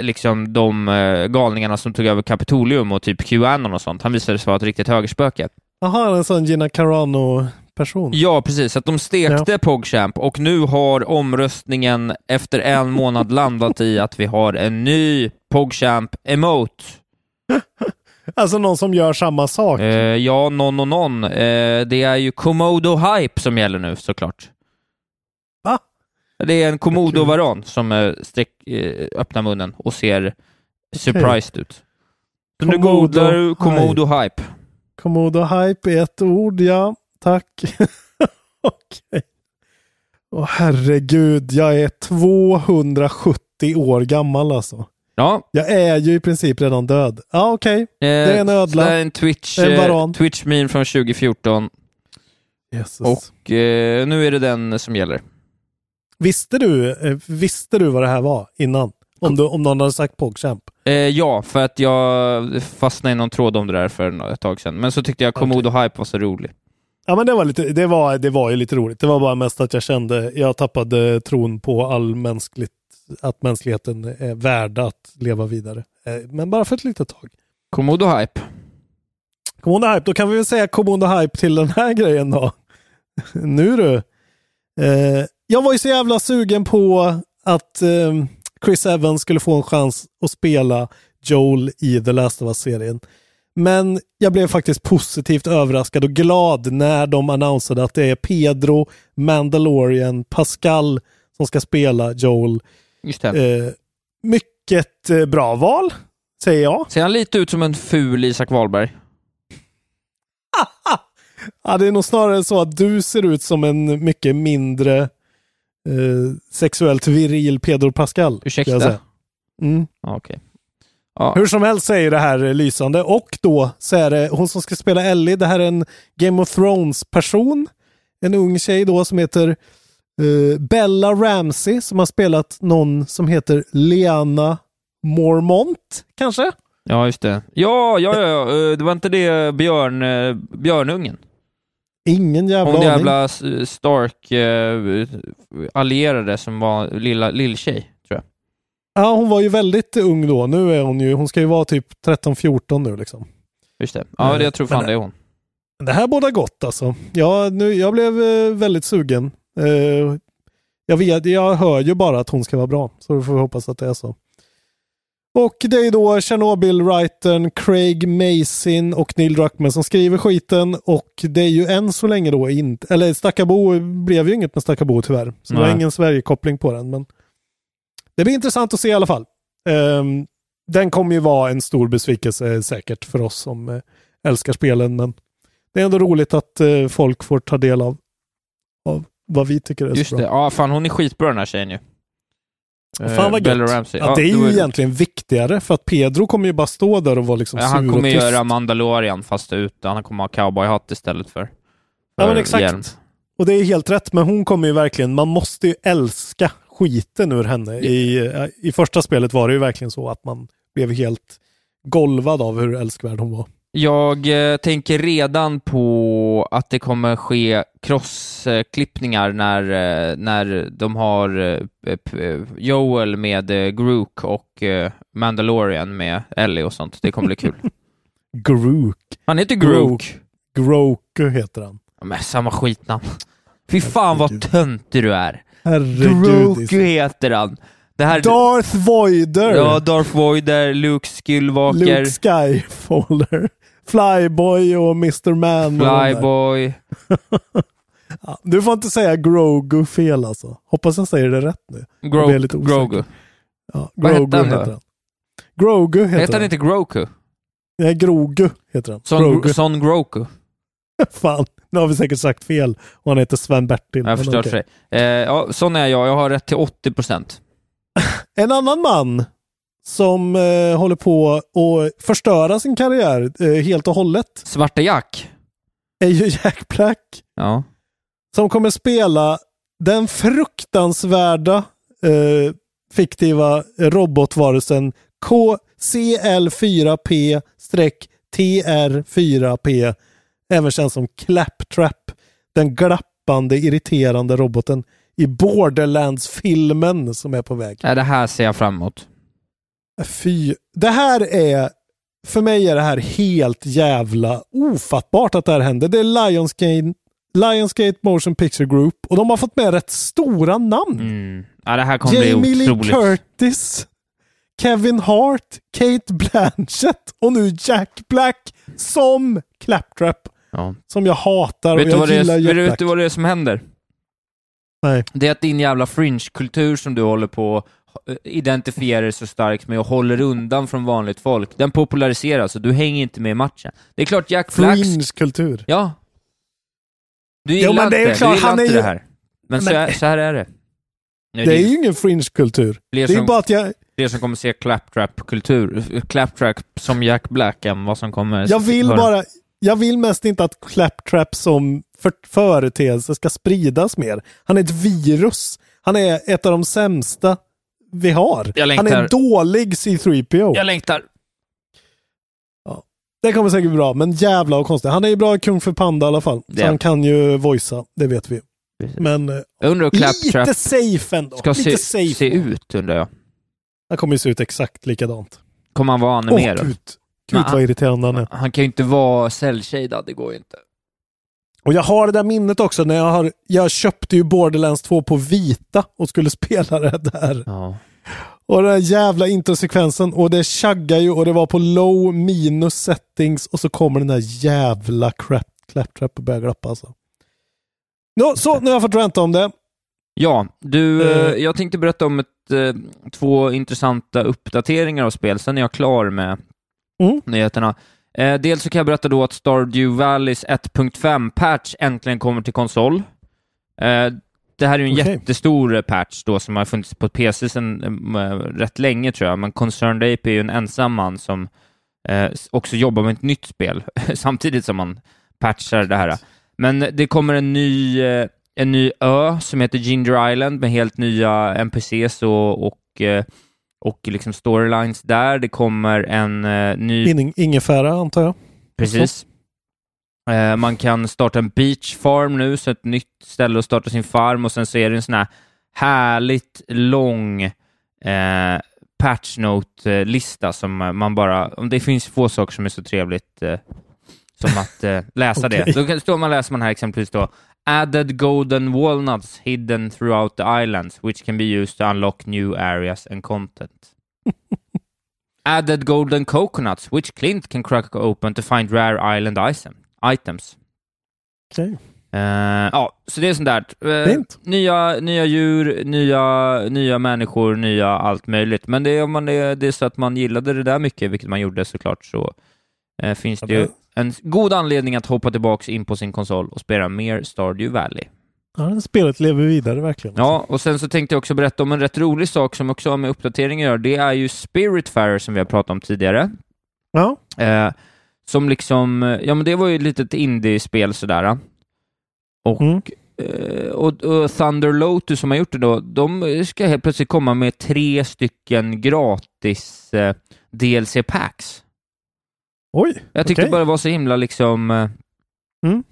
liksom de eh, galningarna som tog över Kapitolium och typ Qanon och sånt. Han visade sig vara ett riktigt högerspöke. Jaha, en sån Gina Carano-person. Ja, precis. Att de stekte PogChamp och nu har omröstningen efter en månad landat i att vi har en ny PogChamp emote. <laughs> Alltså någon som gör samma sak. Eh, ja, någon och någon. Eh, det är ju Komodo Hype som gäller nu såklart. Det är en Komodo-varan som eh, sträck, eh, öppnar munnen och ser surprised ut. Så nu googlar du Komodo Hype. Komodo hype är ett ord, ja. Tack. <laughs> Okej. Åh herregud, jag är 270 år gammal alltså. Ja, Jag är ju i princip redan död. Ja, okej. eh, är en ödla. Det är en Twitch, En eh, varan. Twitch meme från 2014 Jesus. och eh, nu är det den som gäller. Visste du, eh, visste du vad det här var innan? Om, du, om någon hade sagt PogChamp? Eh, ja, för att jag fastnade i någon tråd om det där för ett tag sedan. Men så tyckte jag Komodo Hype var så rolig. Ja men det var, lite, det, var, det var ju lite roligt. Det var bara mest att jag kände, jag tappade tron på all mänskligt, att mänskligheten är värd att leva vidare. Eh, Men bara för ett litet tag. Komodo Hype. Komodo Hype, då kan vi väl säga Komodo Hype till den här grejen då. nu du. Eh, jag var ju så jävla sugen på att eh, Chris Evans skulle få en chans att spela Joel i The Last of Us-serien. Men jag blev faktiskt positivt överraskad och glad när de annonserade att det är Pedro, Mandalorian, Pascal som ska spela Joel. Just. Eh, mycket eh, bra val, säger jag. Ser han lite ut som en ful Isak Wahlberg? <laughs> Ja, det är nog snarare så att du ser ut som en mycket mindre eh, sexuellt viril Pedro Pascal. Ursäkta? Mm. Ja, okej. Ja. Hur som helst så är det här lysande. Och då så är det hon som ska spela Ellie. Det här är en Game of Thrones-person. En ung tjej då som heter eh, Bella Ramsey som har spelat någon som heter Leanna Mormont, kanske? ja, just det. Ja, ja, ja, eh, det var inte det Björn, eh, Björnungen? Ingen jävla Hon jävla S- Stark eh, som var lilla lilltjej, tror jag. Ja, hon var ju väldigt ung då. Nu är hon ju, hon ska ju vara typ 13-14 nu liksom. Just det. Ja, Eh, det jag tror fan men- det är hon. Det här båda gott alltså. Ja, nu, jag blev eh, väldigt sugen. Eh, jag, vet, jag hör ju bara att hon ska vara bra, så då får vi hoppas att det är så. Och det är då Chernobyl-writern Craig Mason och Neil Druckmann som skriver skiten och det är ju än så länge då inte, eller Stackabo blev ju inget med Stackabo tyvärr. Så det var Nej. ingen Sverige-koppling på den. Men det blir intressant att se i alla fall. Ehm, den kommer ju vara en stor besvikelse säkert för oss som eh, älskar spelen, men det är ändå roligt att eh, folk får ta del av, av vad vi tycker är Just så det. bra. Ja, fan hon är skitbra den här tjejen ju. Eh, Fan vad Bella. Ramsey. Ja, det är det ju egentligen viktigare för att Pedro kommer ju bara stå där och vara liksom Ja, sur han och kommer tyst. göra Mandalorian fast utan han kommer ha cowboyhatt istället för, för Ja men exakt. hjälm. Och det är helt rätt, men hon kommer ju verkligen, man måste ju älska skiten ur henne. I, eh, I första spelet var det ju verkligen så att man blev helt golvad av hur älskvärd hon var. Jag eh, tänker redan på att det kommer ske crossklippningar när, eh, när de har eh, eh, Joel med eh, Grook och eh, Mandalorian med Ellie och sånt. Det kommer bli kul. <laughs> Grook. Han heter Grook. Groku heter han. Men samma skitnamn. Fy fan vad töntig du är. Herregud. Grook heter han. Det här... Darth Voider. Ja, Darth Vader, Luke Skillwalker, Luke Skyfaller. <laughs> Flyboy och Mr. Man. Flyboy. <laughs> Ja, du får inte säga Grogu fel alltså. Hoppas jag säger det rätt nu. Gro- lite osäker. Grogu. Ja, Vad Grogu hette han då? heter han. Grogu heter, Heter han inte Groku? Nej, Grogu heter han. Son, Grogu. Son Groku? <laughs> Fan, nu har vi säkert sagt fel. Och han heter Sven-Bertil. Jag förstår för dig. Eh, ja, sån är jag. Jag har rätt till 80 procent. <laughs> En annan man som eh, håller på att förstöra sin karriär eh, helt och hållet Svarta Jack. är ju <laughs> Jack Black. Ja. Som kommer spela den fruktansvärda eh, fiktiva robotvarelsen KCL4P-TR4P även känd som Claptrap. Den glappande, irriterande roboten i Borderlands-filmen som är på väg. Nej, det här ser jag fram emot. Fy. Det här är, för mig är det här helt jävla ofattbart att det här händer. Det är Lionsgate, Lionsgate Motion Picture Group och de har fått med rätt stora namn. Mm. Ja, det här kommer Jamie bli Lee otroligt. Curtis, Kevin Hart, Kate Blanchett och nu Jack Black som Claptrap. Ja. Som jag hatar Vet, och jag gillar är, Jack vet du vad det är som händer? Nej. Det är att din jävla fringe-kultur som du håller på att identifiera dig så starkt med och håller undan från vanligt folk, den populariseras och du hänger inte med i matchen. Det är klart Jack Blacks... Fringe-kultur. Ja. Du Jo, gillar men det är inte, klart, gillar han är inte ju- det här. Men, så, Men- är, så här är det. Nu, Det är ju ingen fringe-kultur. Det är som, bara att jag, fler som kommer se claptrap-kultur, claptrap som Jack Black än vad som kommer jag vill bara, jag vill mest inte att Claptrap som för, företeelse ska spridas mer. Han är ett virus. Han är ett av de sämsta vi har. Han är en dålig C3PO. Jag längtar. Det kommer säkert bli bra, men jävla och konstigt. Han är ju bra i Kung för Panda i alla fall. Så Ja. han kan ju voicea, det vet vi. Men eh, undrar lite safe ändå. ska lite se, safe. se ut, undrar jag. Han kommer ju se ut exakt likadant. Kommer han vara Åh animerad? gud. Men Gud vad irriterande han är. Han kan ju inte vara cell-shaded, det går ju inte. Och jag har det där minnet också när jag har, jag köpte ju Borderlands 2 på vita och skulle <laughs> spela det där. Ja. Och den där jävla introsekvensen och det chaggar ju och det var på low minus settings och så kommer den där jävla crap, claptrap och börjar glappa alltså. Nå, så nu har jag fått ranta om det. Ja, du, eh, jag tänkte berätta om ett, eh, två intressanta uppdateringar av spel, sen är jag klar med Mm. nyheterna. Eh, dels så kan jag berätta då att Stardew Valleys 1.5-patch äntligen kommer till konsol. Eh, det här är ju en Okej. jättestor eh, patch då som har funnits på PC sedan eh, rätt länge tror jag, men Concerned Ape är ju en ensam man som s- också jobbar med ett nytt spel <laughs> samtidigt som man patchar det här. Men det kommer en ny, eh, en ny ö som heter Ginger Island med helt nya NPCs och, och, och liksom storylines där. Det kommer en eh, ny In, ingefära antar jag. Precis. Eh, man kan starta en beach farm nu, så ett nytt ställe att starta sin farm och sen så är det en sån här härligt lång eh, patch note-lista som man bara... om Det finns få saker som är så trevligt eh, som att eh, läsa <laughs> Okej. det. Då kan- står man läser man här exempelvis då Added golden walnuts hidden throughout the islands which can be used to unlock new areas and content. <laughs> Added golden coconuts, which Clint can crack open to find rare island item, items. Okej. Eh, ja, så det är sånt där. Fint. nya, nya djur, nya, nya människor, nya allt möjligt. Men det är, om man är, det är så att man gillade det där mycket, vilket man gjorde såklart, så eh, finns det ju en god anledning att hoppa tillbaks in på sin konsol och spela mer Stardew Valley. Ja, det spelet lever vidare verkligen. Ja, och sen så tänkte jag också berätta om en rätt rolig sak som också har med uppdatering att göra. Det är ju Spiritfarer som vi har pratat om tidigare. Ja. Eh, som liksom, ja men det var ju ett litet indie-spel sådär. Och, Mm. eh, och, och Thunder Lotus som har gjort det då, de ska helt plötsligt komma med tre stycken gratis eh, DLC-packs. Oj. Jag tyckte okej. bara det var så himla liksom... eh, Mm.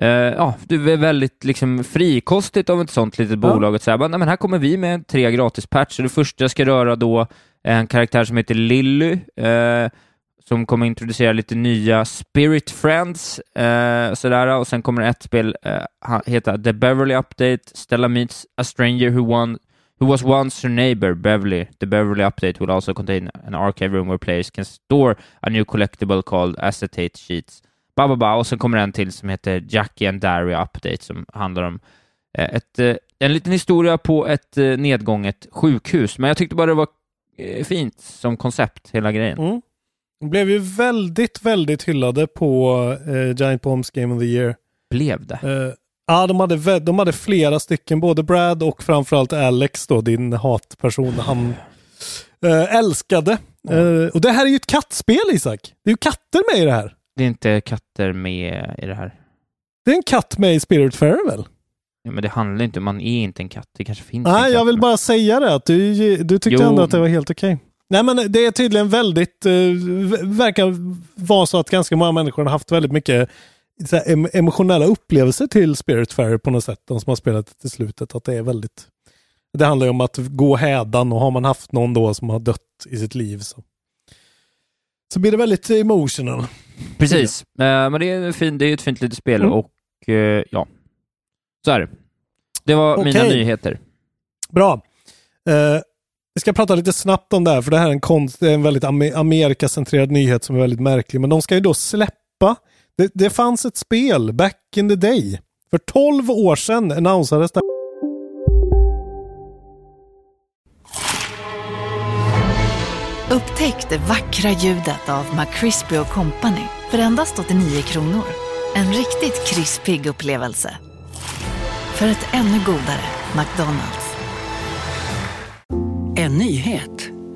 eh, ja, det är väldigt liksom frikostigt av ett sånt litet Ja. bolag att säga, nej men här kommer vi med tre gratis patch. Och det första ska röra då en karaktär som heter Lilly, eh, som kommer introducera lite nya Spirit Friends, eh, sådär. Och sen kommer ett spel eh, heta The Beverly Update, Stella meets a stranger who won who was once her neighbor, Beverly. The Beverly update will also contain an archive room where players can store a new collectible called acetate sheets. Ba, ba, ba. Och sen kommer en till som heter Jackie and Daria update som handlar om eh, ett, eh, en liten historia på ett eh, nedgånget sjukhus. Men jag tyckte bara det var fint som koncept, hela grejen. Mm. Blev ju väldigt, väldigt hyllade på eh, Giant Bombs Game of the Year. Blev det? Eh, ja, de hade, de hade flera stycken, både Brad och framförallt Alex då, din hatperson, han eh, älskade. Eh, och det här är ju ett kattspel Isak. Det är ju katter med i det här. Det är inte katter med i det här. Det är en katt med i Spiritfarer väl? Ja, men det handlar inte man är inte en katt. Det kanske finns en Nej, katt, jag vill men- bara säga det att du, du tyckte Jo. ändå att det var helt okej. Nej men det är tydligen väldigt, eh, verkar vara så att ganska många människor har haft väldigt mycket här, em- emotionella upplevelser till Spiritfarer på något sätt. De som har spelat det till slutet. Att det är väldigt, det handlar ju om att gå hädan och har man haft någon då som har dött i sitt liv så, så blir det väldigt emotional. Precis, Eh, men det är, fin, det är ett fint litet spel Mm. och eh, ja, så är det. Det var mina Okej. nyheter. Bra. Eh, vi ska prata lite snabbt om det här, för det här är en, konst, en väldigt ame- Amerikacentrerad nyhet som är väldigt märklig. Men de ska ju då släppa. Det, det fanns ett spel back in the day. För 12 år sedan annonsades det. Upptäck det vackra ljudet av McCrispy Company för endast 89 kronor. En riktigt krispig upplevelse. För ett ännu godare McDonalds. En nyhet.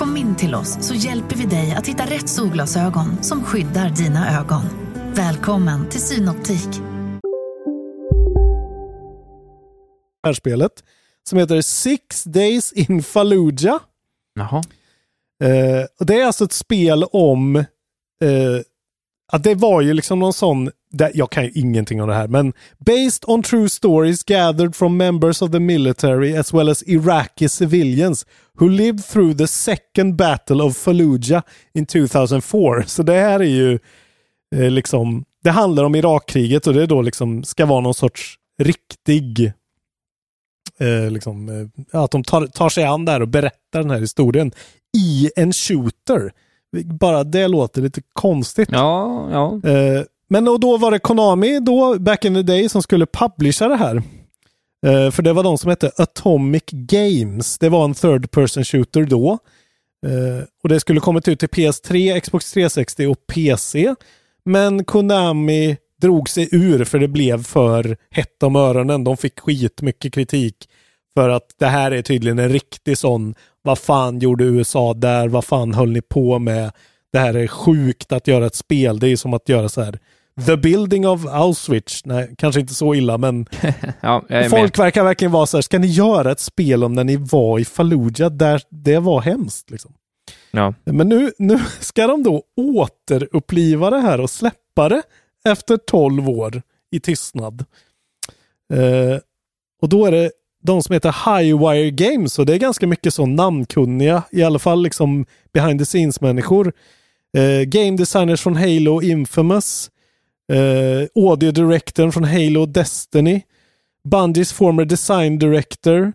Kom in till oss så hjälper vi dig att hitta rätt solglasögon som skyddar dina ögon. Välkommen till Synoptik. Det här spelet. Som heter Six Days in Fallujah. Jaha. Eh, och det är alltså ett spel om eh, att det var ju liksom någon sån jag kan ju ingenting om det här, men based on true stories gathered from members of the military as well as Iraqi civilians who lived through the second battle of Fallujah in 2004. <laughs> Så det här är ju eh, liksom, det handlar om Irakkriget och det är då liksom ska vara någon sorts riktig eh, liksom, eh, att de tar, tar sig an det här och berättar den här historien i en shooter. Bara det låter lite konstigt. Ja, ja. Men och då var det Konami då, back in the day, som skulle publisha det här. Uh, för det var de som hette Atomic Games. Det var en third person shooter då. Uh, och det skulle kommit ut till PS3, Xbox 360 och PC. Men Konami drog sig ur för det blev för hett om öronen. De fick skitmycket kritik för att det här är tydligen en riktig sån, vad fan gjorde USA där, vad fan höll ni på med? Det här är sjukt att göra ett spel, det är som att göra så här The Building of Auschwitz. Nej, kanske inte så illa, men <laughs> ja, folk med. verkar verkligen vara så här, ska ni göra ett spel om när ni var i Fallujah, där det var hemskt. Liksom. Ja. Men nu, nu ska de då återuppliva det här och släppa det efter 12 år i tystnad. Uh, och då är det de som heter Highwire Games och det är ganska mycket så namnkunniga, i alla fall liksom behind the scenes människor. Uh, game designers från Halo Infamous, uh, audio directorn från Halo Destiny, Bungies former design director,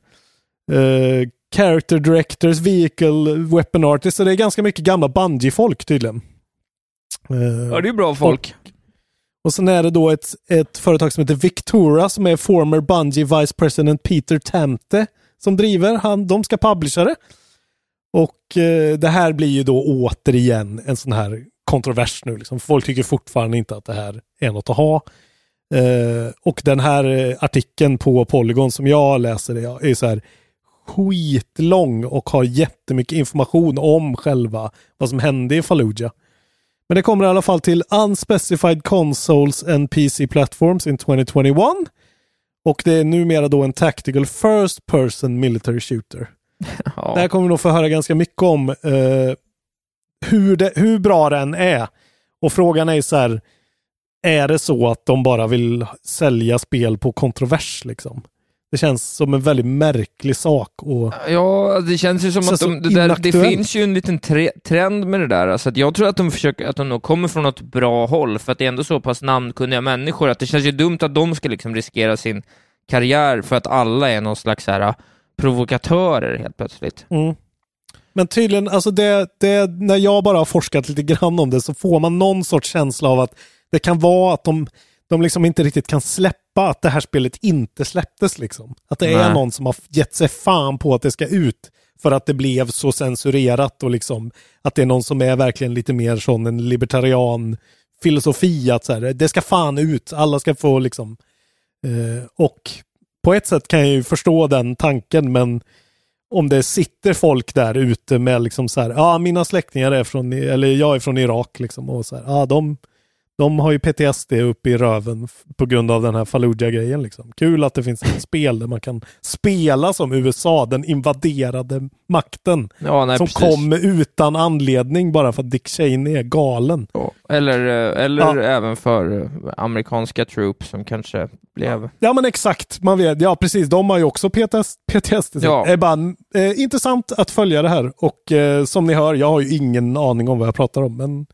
uh, character directors, vehicle weapon artists. Så det är ganska mycket gamla Bungie-folk tydligen. Uh, ja, det är bra folk. Och, och sen är det då ett, ett företag som heter Victura som är former Bungie Vice President Peter Tamte som driver. Han, de ska publisha det. Och eh, det här blir ju då återigen en sån här kontrovers nu. Liksom. Folk tycker fortfarande inte att det här är något att ha. Eh, och den här eh, artikeln på Polygon som jag läser är, är så här skitlång och har jättemycket information om själva vad som hände i Fallujah. Men det kommer i alla fall till Unspecified Consoles and PC Platforms in 2021. Och det är numera då en Tactical First Person Military Shooter. <laughs> Ja. Det här kommer vi nog få höra ganska mycket om eh, hur, det, hur bra den är. Och frågan är så här, är det så att de bara vill sälja spel på kontrovers liksom? Det känns som en väldigt märklig sak. Och ja, det känns ju som att de, det, där, det, finns ju en liten tre, trend med det där. Alltså jag tror att de försöker, att de nog kommer från något bra håll, för att det är ändå så pass namnkunniga människor, att det känns ju dumt att de ska liksom riskera sin karriär för att alla är någon slags här, äh, provokatörer helt plötsligt. Mm. Men tydligen, alltså det, det, när jag bara har forskat lite grann om det så får man någon sorts känsla av att det kan vara att de de liksom inte riktigt kan släppa att det här spelet inte släpptes. Liksom. Att det Nej. är någon som har gett sig fan på att det ska ut för att det blev så censurerat och liksom att det är någon som är verkligen lite mer sån en libertarian filosofi att så här, det ska fan ut, alla ska få liksom eh, och på ett sätt kan jag ju förstå den tanken men om det sitter folk där ute med liksom så här, ja ah, mina släktingar är från, eller jag är från Irak liksom och så här, ja ah, de de har ju PTSD uppe i röven på grund av den här Fallujah-grejen. Liksom. Kul att det finns ett spel där man kan spela som USA, den invaderade makten. Ja, nej, som precis. kom utan anledning bara för att Dick Cheney är galen. Ja. Eller, eh, eller ja. även för eh, amerikanska troops som kanske blev... Ja men exakt, man vet, ja precis, de har ju också PTS, PTSD. Ja. Är bara eh, intressant att följa det här och eh, som ni hör, jag har ju ingen aning om vad jag pratar om men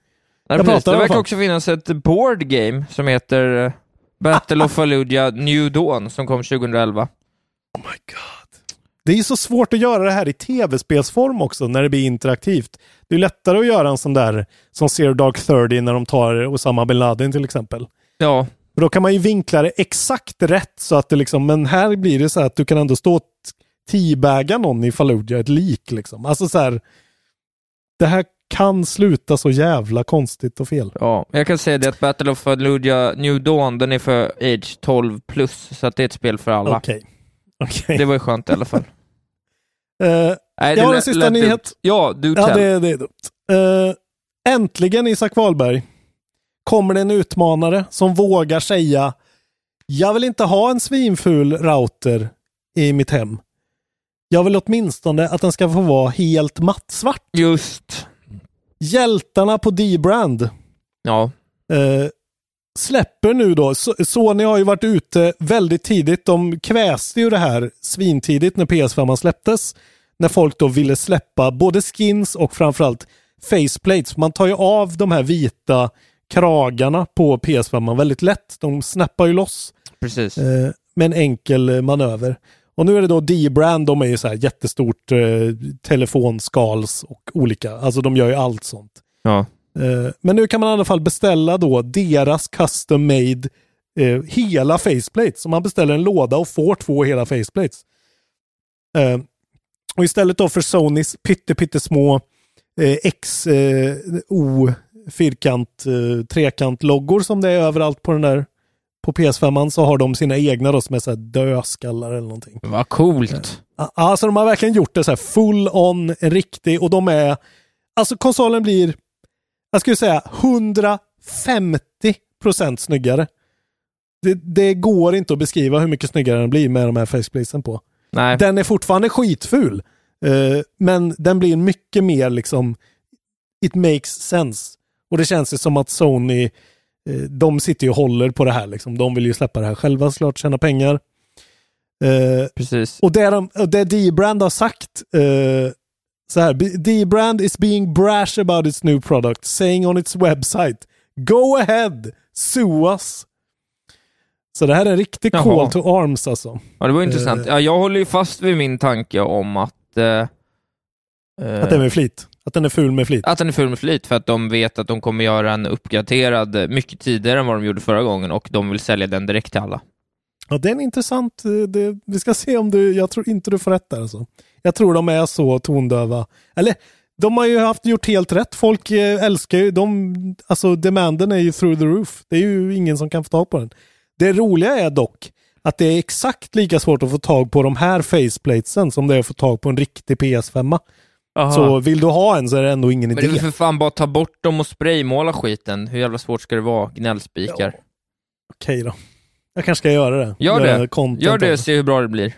Nej, precis. Det verkar också finnas ett board game som heter eh, Battle of Fallujah New Dawn som kom 2011. Oh my god. Det är så svårt att göra det här i tv-spelsform också när det blir interaktivt. Det är lättare att göra en sån där som Zero Dark 30 när de tar Osama bin Laden till exempel. Ja. För då kan man ju vinkla det exakt rätt så att det liksom, men här blir det så att du kan ändå stå och teabagga någon i Fallujah, ett lik liksom. Alltså så här, det här kan sluta så jävla konstigt och fel. Ja, jag kan säga det att Battle of Fallujah New Dawn, den är för age 12 plus, så att det är ett spel för alla. Okej. Okay. okay. Det var ju skönt i alla fall. uh, <laughs> Nej, jag har en sista nyhet. Ja, du Ja, det, det är dumt. Uh, äntligen, Isak Wahlberg, kommer det en utmanare som vågar säga jag vill inte ha en svinful router i mitt hem. Jag vill åtminstone att den ska få vara helt mattsvart. Just. Hjältarna på D-brand. Ja. Eh, släpper nu då, So- Sony har ju varit ute väldigt tidigt. De kväste ju det här svintidigt när PS5 släpptes. När folk då ville släppa både skins och framförallt faceplates. Man tar ju av de här vita kragarna på PS5 väldigt lätt. De snappar ju loss Precis. eh, med en enkel manöver. Och nu är det då D-Brand, de är ju så här jättestort eh, telefonskals och olika, alltså de gör ju allt sånt. Ja. Eh, men nu kan man i alla fall beställa då deras custom made eh, hela faceplates. Så man beställer en låda och får två hela faceplates. Eh, och istället då för Sonys pytte, pyttesmå eh, X, eh, O, fyrkant, eh, trekant loggor som det är överallt på den där på PS5 så har de sina egna då som är så här dödskallar eller någonting. Vad coolt. Alltså de har verkligen gjort det så här full on, riktig och de är, alltså konsolen blir, jag skulle säga 150 procent snyggare. Det, det går inte att beskriva hur mycket snyggare den blir med de här faceplatesen på. Nej. Den är fortfarande skitful, eh, men den blir mycket mer liksom, it makes sense. Och det känns ju som att Sony, de sitter ju och håller på det här liksom. De vill ju släppa det här själva såklart, tjäna pengar. Eh, Precis. och det, de, det D-Brand har sagt eh, så här, "B- D-Brand is being brash about its new product, saying on its website, go ahead, sue us. Så det här är en riktig Jaha. call to arms alltså. Ja, det var intressant. Eh. Ja, jag håller ju fast vid min tanke om att... Eh, eh, Att den är med flit. Att den är ful med flit. att den är full med flit, för att de vet att de kommer göra en uppgraderad mycket tidigare än vad de gjorde förra gången och de vill sälja den direkt till alla. Ja, det är en intressant, eh, det, vi ska se om du, jag tror inte du får rätt där alltså. Jag tror de är så tondöva. Eller, de har ju haft gjort helt rätt. Folk eh, älskar ju, de, alltså demanden är ju through the roof. Det är ju ingen som kan få tag på den. Det roliga är dock att det är exakt lika svårt att få tag på de här faceplatesen som det är att få tag på en riktig PS5. Aha. Så vill du ha en så är det ändå ingen Men det är idé. väl för fan bara att ta bort dem och spraymåla skiten. Hur jävla svårt ska det vara? Gnällspikar. Okej då. Jag kanske ska göra det. Gör det. Gör det och se hur bra det blir.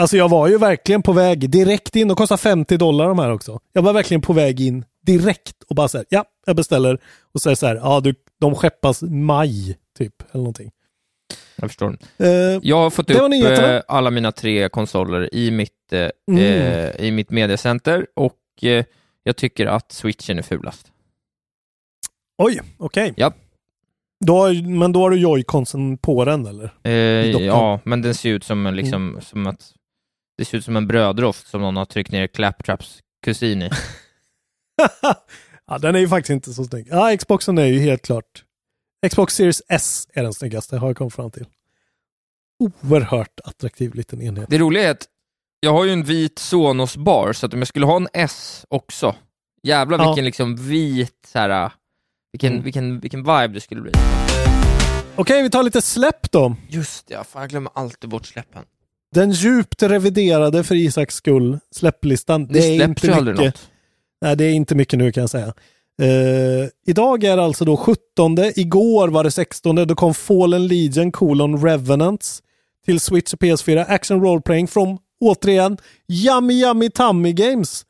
Alltså jag var ju verkligen på väg direkt in. De kostar 50 dollar de här också. Jag var verkligen på väg in direkt och bara så här, ja, jag beställer. Och så är det så här, ja, du, de skeppas maj, typ, eller någonting. Jag förstår. Eh, Jag har fått upp nyheterna. eh, alla mina tre konsoler i mitt, eh, Mm. eh, i mitt mediacenter och eh, jag tycker att switchen är fulast. oj, okej. Ja. Då, har- men då har du joyconsen på den eller? Eh, ja, men den ser ut som en, liksom, Mm. som att det ser ut som en brödrost som någon har tryckt ner Claptraps kusin i. <laughs> ja, den är ju faktiskt inte så snygg. Ja, Xboxen är ju helt klart. Xbox Series S är den snyggaste, har jag kommit fram till. Oerhört attraktiv liten enhet. Det roliga är att jag har ju en vit Sonos-bar, så att om jag skulle ha en S också, jävlar Ja. vilken liksom vit, så här, vilken, Mm. vilken, vilken vibe det skulle bli. Okej, vi tar lite släpp då. Just det, fan, jag glömmer alltid bort släppen. Den djupt reviderade för Isaks skull släpplistan. Det, är släpps ju aldrig mycket. något. Nej, det är inte mycket nu kan jag säga. Eh, idag är det alltså då 17. Igår var det 16. Då kom Fallen Legion colon Revenants till Switch och PS4. Action Role Playing från, återigen, Yummy Yummy Tummy Games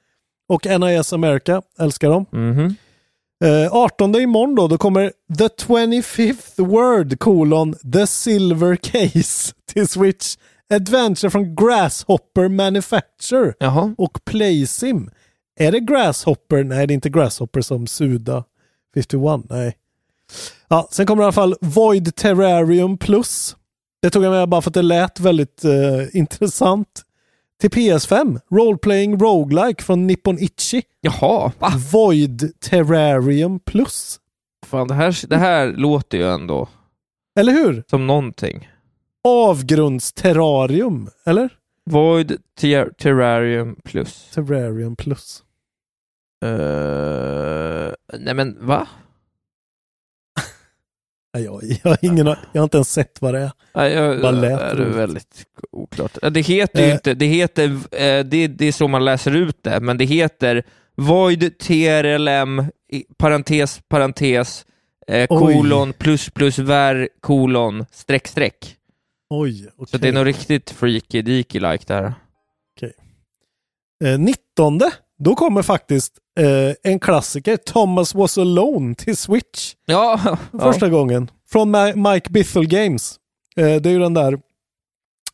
och NIS America. Älskar dem. Mhm. Eh, 18 imorgon då, då kommer The 25th Word colon The Silver Case till Switch. Adventure från Grasshopper Manufacture Jaha. och Playsim. Är det Grasshopper? Nej, det är inte Grasshopper som Suda 51. Nej. Ja, sen kommer i alla fall Void Terrarium Plus. Det tog jag med bara för att det lät väldigt eh, intressant. Till PS5, Roleplaying Roguelike från Nippon Ichi. Jaha, va? Void Terrarium Plus. Fan, det här, det här låter ju ändå Eller hur? som någonting. Avgrundsterrarium, eller? Void ter- Terrarium plus. Terrarium Plus. Uh, nej men va? <laughs> Nej, jag, jag, har ingen, jag har inte ens sett vad det är. Nej, jag, Vad lät det är roligt. väldigt oklart. Ja, Det heter ju Eh. inte, det heter, eh, det, det är så man läser ut det, men det heter Void TRLM, parentes, parentes, eh, kolon, plus, plus, var, kolon, streck, streck. Oj, okej. Så det är nog riktigt freaky deaky like där. Eh, 19, då kommer faktiskt eh, en klassiker, Thomas Was Alone till Switch. Ja, <laughs> Första gången. från Ma- Mike Bithell Games. Eh, det är ju den där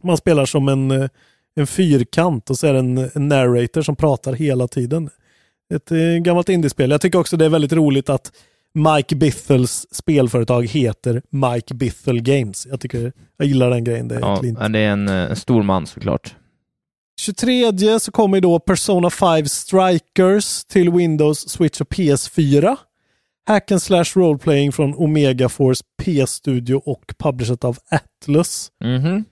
man spelar som en, eh, en fyrkant och så är det en, en narrator som pratar hela tiden. Ett eh, gammalt indiespel. Jag tycker också det är väldigt roligt att Mike Bithells spelföretag heter Mike Bithell Games. Jag tycker, jag gillar den grejen. Det är Ja, det är en, eh, en stor man såklart. 23 så kommer då Persona 5 Strikers till Windows, Switch och PS4. Hack and slash roleplaying från Omega Force P-studio och publishat av Atlus. Mhm.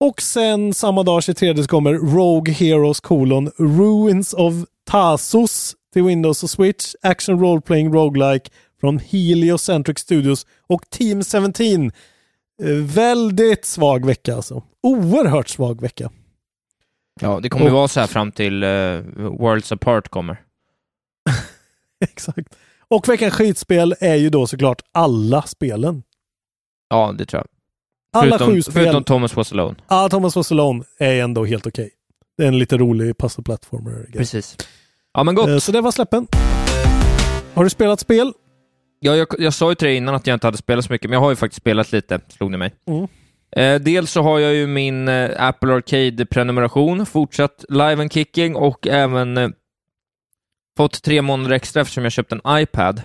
Och sen samma dag 23 så kommer Rogue Heroes colon Ruins of Tasos till Windows och Switch. Action roleplaying roguelike från Heliocentric Studios och Team 17. Eh, väldigt svag vecka alltså. Oerhört svag vecka. Ja, det kommer ju Och- vara så här fram till uh, Worlds Apart kommer. <laughs> Exakt. Och veckans skitspel är ju då såklart alla spelen. Ja, det tror jag. Alla förutom, sju spel. Förutom Thomas Was Alone. Ja, Thomas Was Alone är ändå helt okej. Det är en lite rolig puzzle platformer. Precis. Ja, men gott. Eh, Så det var släppen. Har du spelat spel? Ja, jag, jag sa ju till dig innan att jag inte hade spelat så mycket, men jag har ju faktiskt spelat lite, slog ni mig. Mm. Eh, dels så har jag ju min eh, Apple Arcade-prenumeration fortsatt live and kicking och även eh, fått tre månader extra eftersom jag köpt en iPad.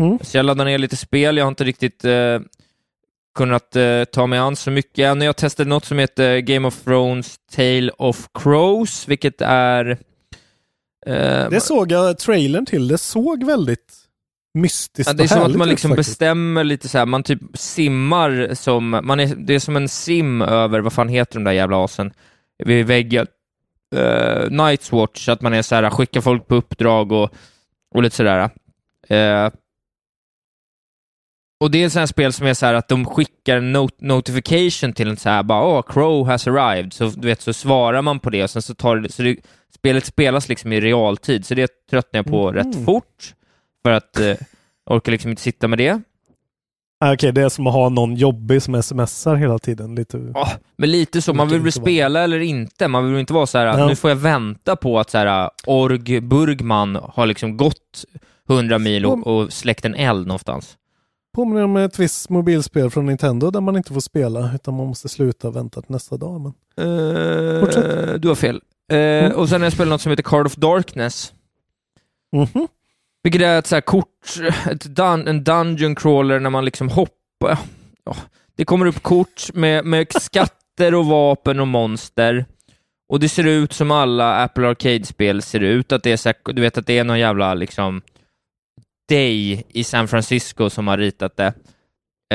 Mm. Så jag laddar ner lite spel, jag har inte riktigt eh, kunnat eh, ta mig an så mycket än. Jag testade något som heter Game of Thrones Tale of Crows, vilket är... eh, Det såg jag trailern till. Det såg väldigt mystiskt Ja, det är som att man liksom faktiskt. bestämmer lite så här, man typ simmar som, man är, det är som en sim över, vad fan heter de där jävla asen, vid väggen. Uh, Night's Watch, att man är så här, skickar folk på uppdrag och, och lite sådär. Uh, och det är här spel som är så här att de skickar en not notification till en så här, bara åh, Crow has arrived, så du vet, så svarar man på det och sen så tar det, så det, spelet spelas liksom i realtid, så det tröttnar jag på Mhm. rätt fort, för att eh, orkar liksom inte sitta med det. Ah, Okej, det är som att ha någon jobbig som smsar hela tiden. Lite... Ja, men lite så, man vill väl spela eller inte, man vill inte vara så här, Ja. nu får jag vänta på att så här, Org Burgman har liksom gått 100 mil och, och släckt en eld någonstans. Påminner om ett visst mobilspel från Nintendo där man inte får spela utan man måste sluta vänta till nästa dag. Men... Eh, du har fel. Eh, Och sen har jag spelat något som heter Card of Darkness. Mhm. Vilket är ett så kort, ett dun, en dungeon crawler när man liksom hoppar. Ja, det kommer upp kort med, med skatter och vapen och monster. Och det ser ut som alla Apple Arcade-spel ser ut. Att det är så här, du vet att det är någon jävla liksom Day i San Francisco som har ritat det.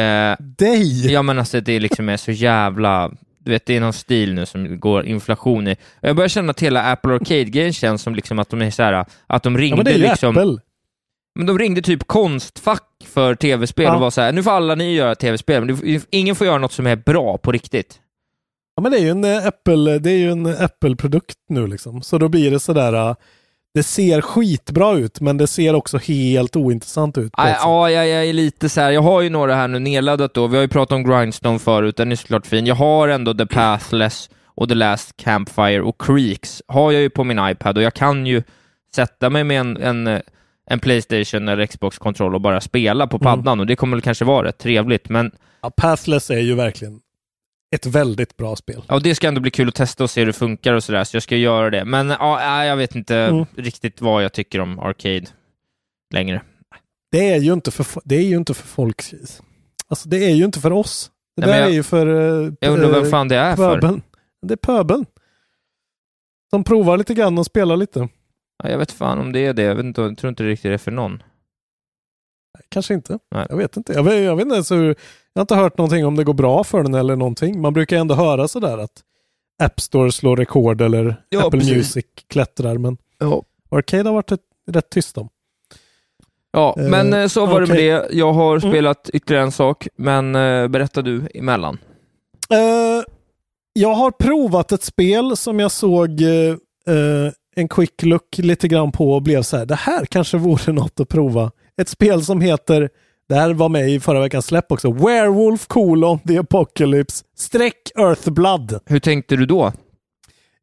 Eh, Day? Ja men alltså det liksom är så jävla, du vet det är någon stil nu som går inflation i. Jag börjar känna att hela Apple Arcade-grejen känns som liksom att de är så här, att de ringde Ja, men det är ju liksom... Apple. Men de ringde typ Konstfack för tv-spel Ja. och var så här, nu får alla ni göra tv-spel, men ingen får göra något som är bra på riktigt. Ja, men det är ju en eh, Apple, det är ju en Apple-produkt nu liksom. Så då blir det sådär, eh, det ser skitbra ut men det ser också helt ointressant ut. på Ja, ja, jag, jag är lite så här, jag har ju några här nu nedladdat då, vi har ju pratat om Grindstone förut, den är såklart fin. Jag har ändå The Pathless och The Last Campfire och Creeks, har jag ju på min iPad och jag kan ju sätta mig med en, en, en Playstation eller Xbox-kontroll och bara spela på Mm. paddan och det kommer väl kanske vara rätt trevligt, men Ja, Pathless är ju verkligen ett väldigt bra spel. ja, det ska ändå bli kul att testa och se hur det funkar och sådär, så jag ska göra det. Men ja, nej, jag vet inte Mm. riktigt vad jag tycker om Arcade längre. Det är ju inte för, det är ju inte för folk. Alltså det är ju inte för oss. Det Nej, där jag- är ju för uh, Jag undrar vem fan det är för. pöbeln. Det är pöbeln. Som provar lite grann och spelar lite. Ja, jag vet fan om det är det, jag, vet inte, jag tror inte det riktigt är för någon. Kanske inte. Nej. Jag vet inte. Jag vet, jag vet inte ens hur, jag har inte hört någonting om det går bra för den eller någonting. Man brukar ändå höra sådär att App Store slår rekord eller Ja, Apple precis. Music klättrar. Men Ja. Arcade har varit ett, rätt tyst om. Ja, Eh, men eh, så var det med det. Jag har Mm. spelat ytterligare en sak, men eh, berätta du emellan. Eh, jag har provat ett spel som jag såg eh, en quick look lite grann på och blev så här, det här kanske vore <laughs> något att prova. Ett spel som heter, det här var med i förra veckans släpp också, Werewolf colon the Apocalypse streck Earthblood. Hur tänkte du då?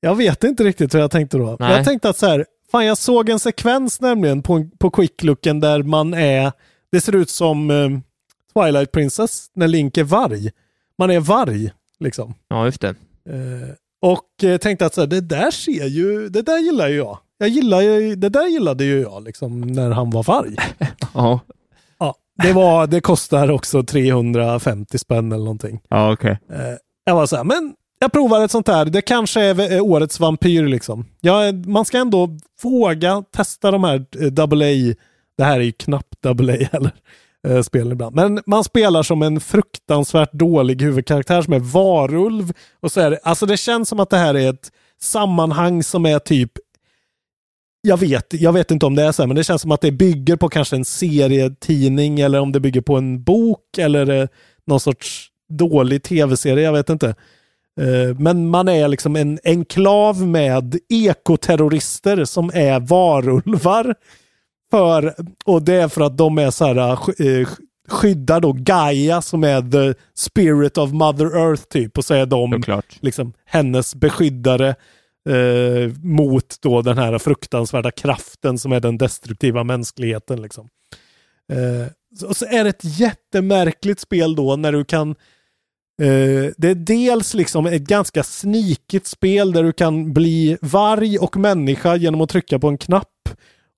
Jag vet inte riktigt hur jag tänkte då. Jag tänkte att så här, fan jag såg en sekvens nämligen på, på quicklooken där man är, det ser ut som, eh, Twilight Princess när Link är varg. Man är varg, liksom. Ja, just det. Eh, och eh, tänkte att så här, det där ser ju, det där gillar ju jag. Jag gillar ju, det där gillade ju jag liksom när han var varg. <laughs> Ja, Ja, det, var, det kostar också 350 spänn eller någonting. ja okej. Eh, jag var så här, men jag provar ett sånt här. Det kanske är årets vampyr liksom. Ja, man ska ändå våga testa de här eh, double A. Det här är ju knappt double A heller. Eh, spelen ibland. Men man spelar som en fruktansvärt dålig huvudkaraktär som är varulv. Och så är det, alltså det känns som att det här är ett sammanhang som är typ jag vet, jag vet inte om det är så här, men det känns som att det bygger på kanske en serietidning eller om det bygger på en bok eller eh, någon sorts dålig tv-serie, jag vet inte. Eh, men man är liksom en enklav med ekoterrorister som är varulvar. För, och det är för att de är så här, sk- eh, skyddar då Gaia som är the spirit of mother earth typ och så är de Såklart. liksom hennes beskyddare eh, mot då den här fruktansvärda kraften som är den destruktiva mänskligheten. Liksom. Eh, så, så är det ett jättemärkligt spel då när du kan eh, det är dels liksom ett ganska snikigt spel där du kan bli varg och människa genom att trycka på en knapp.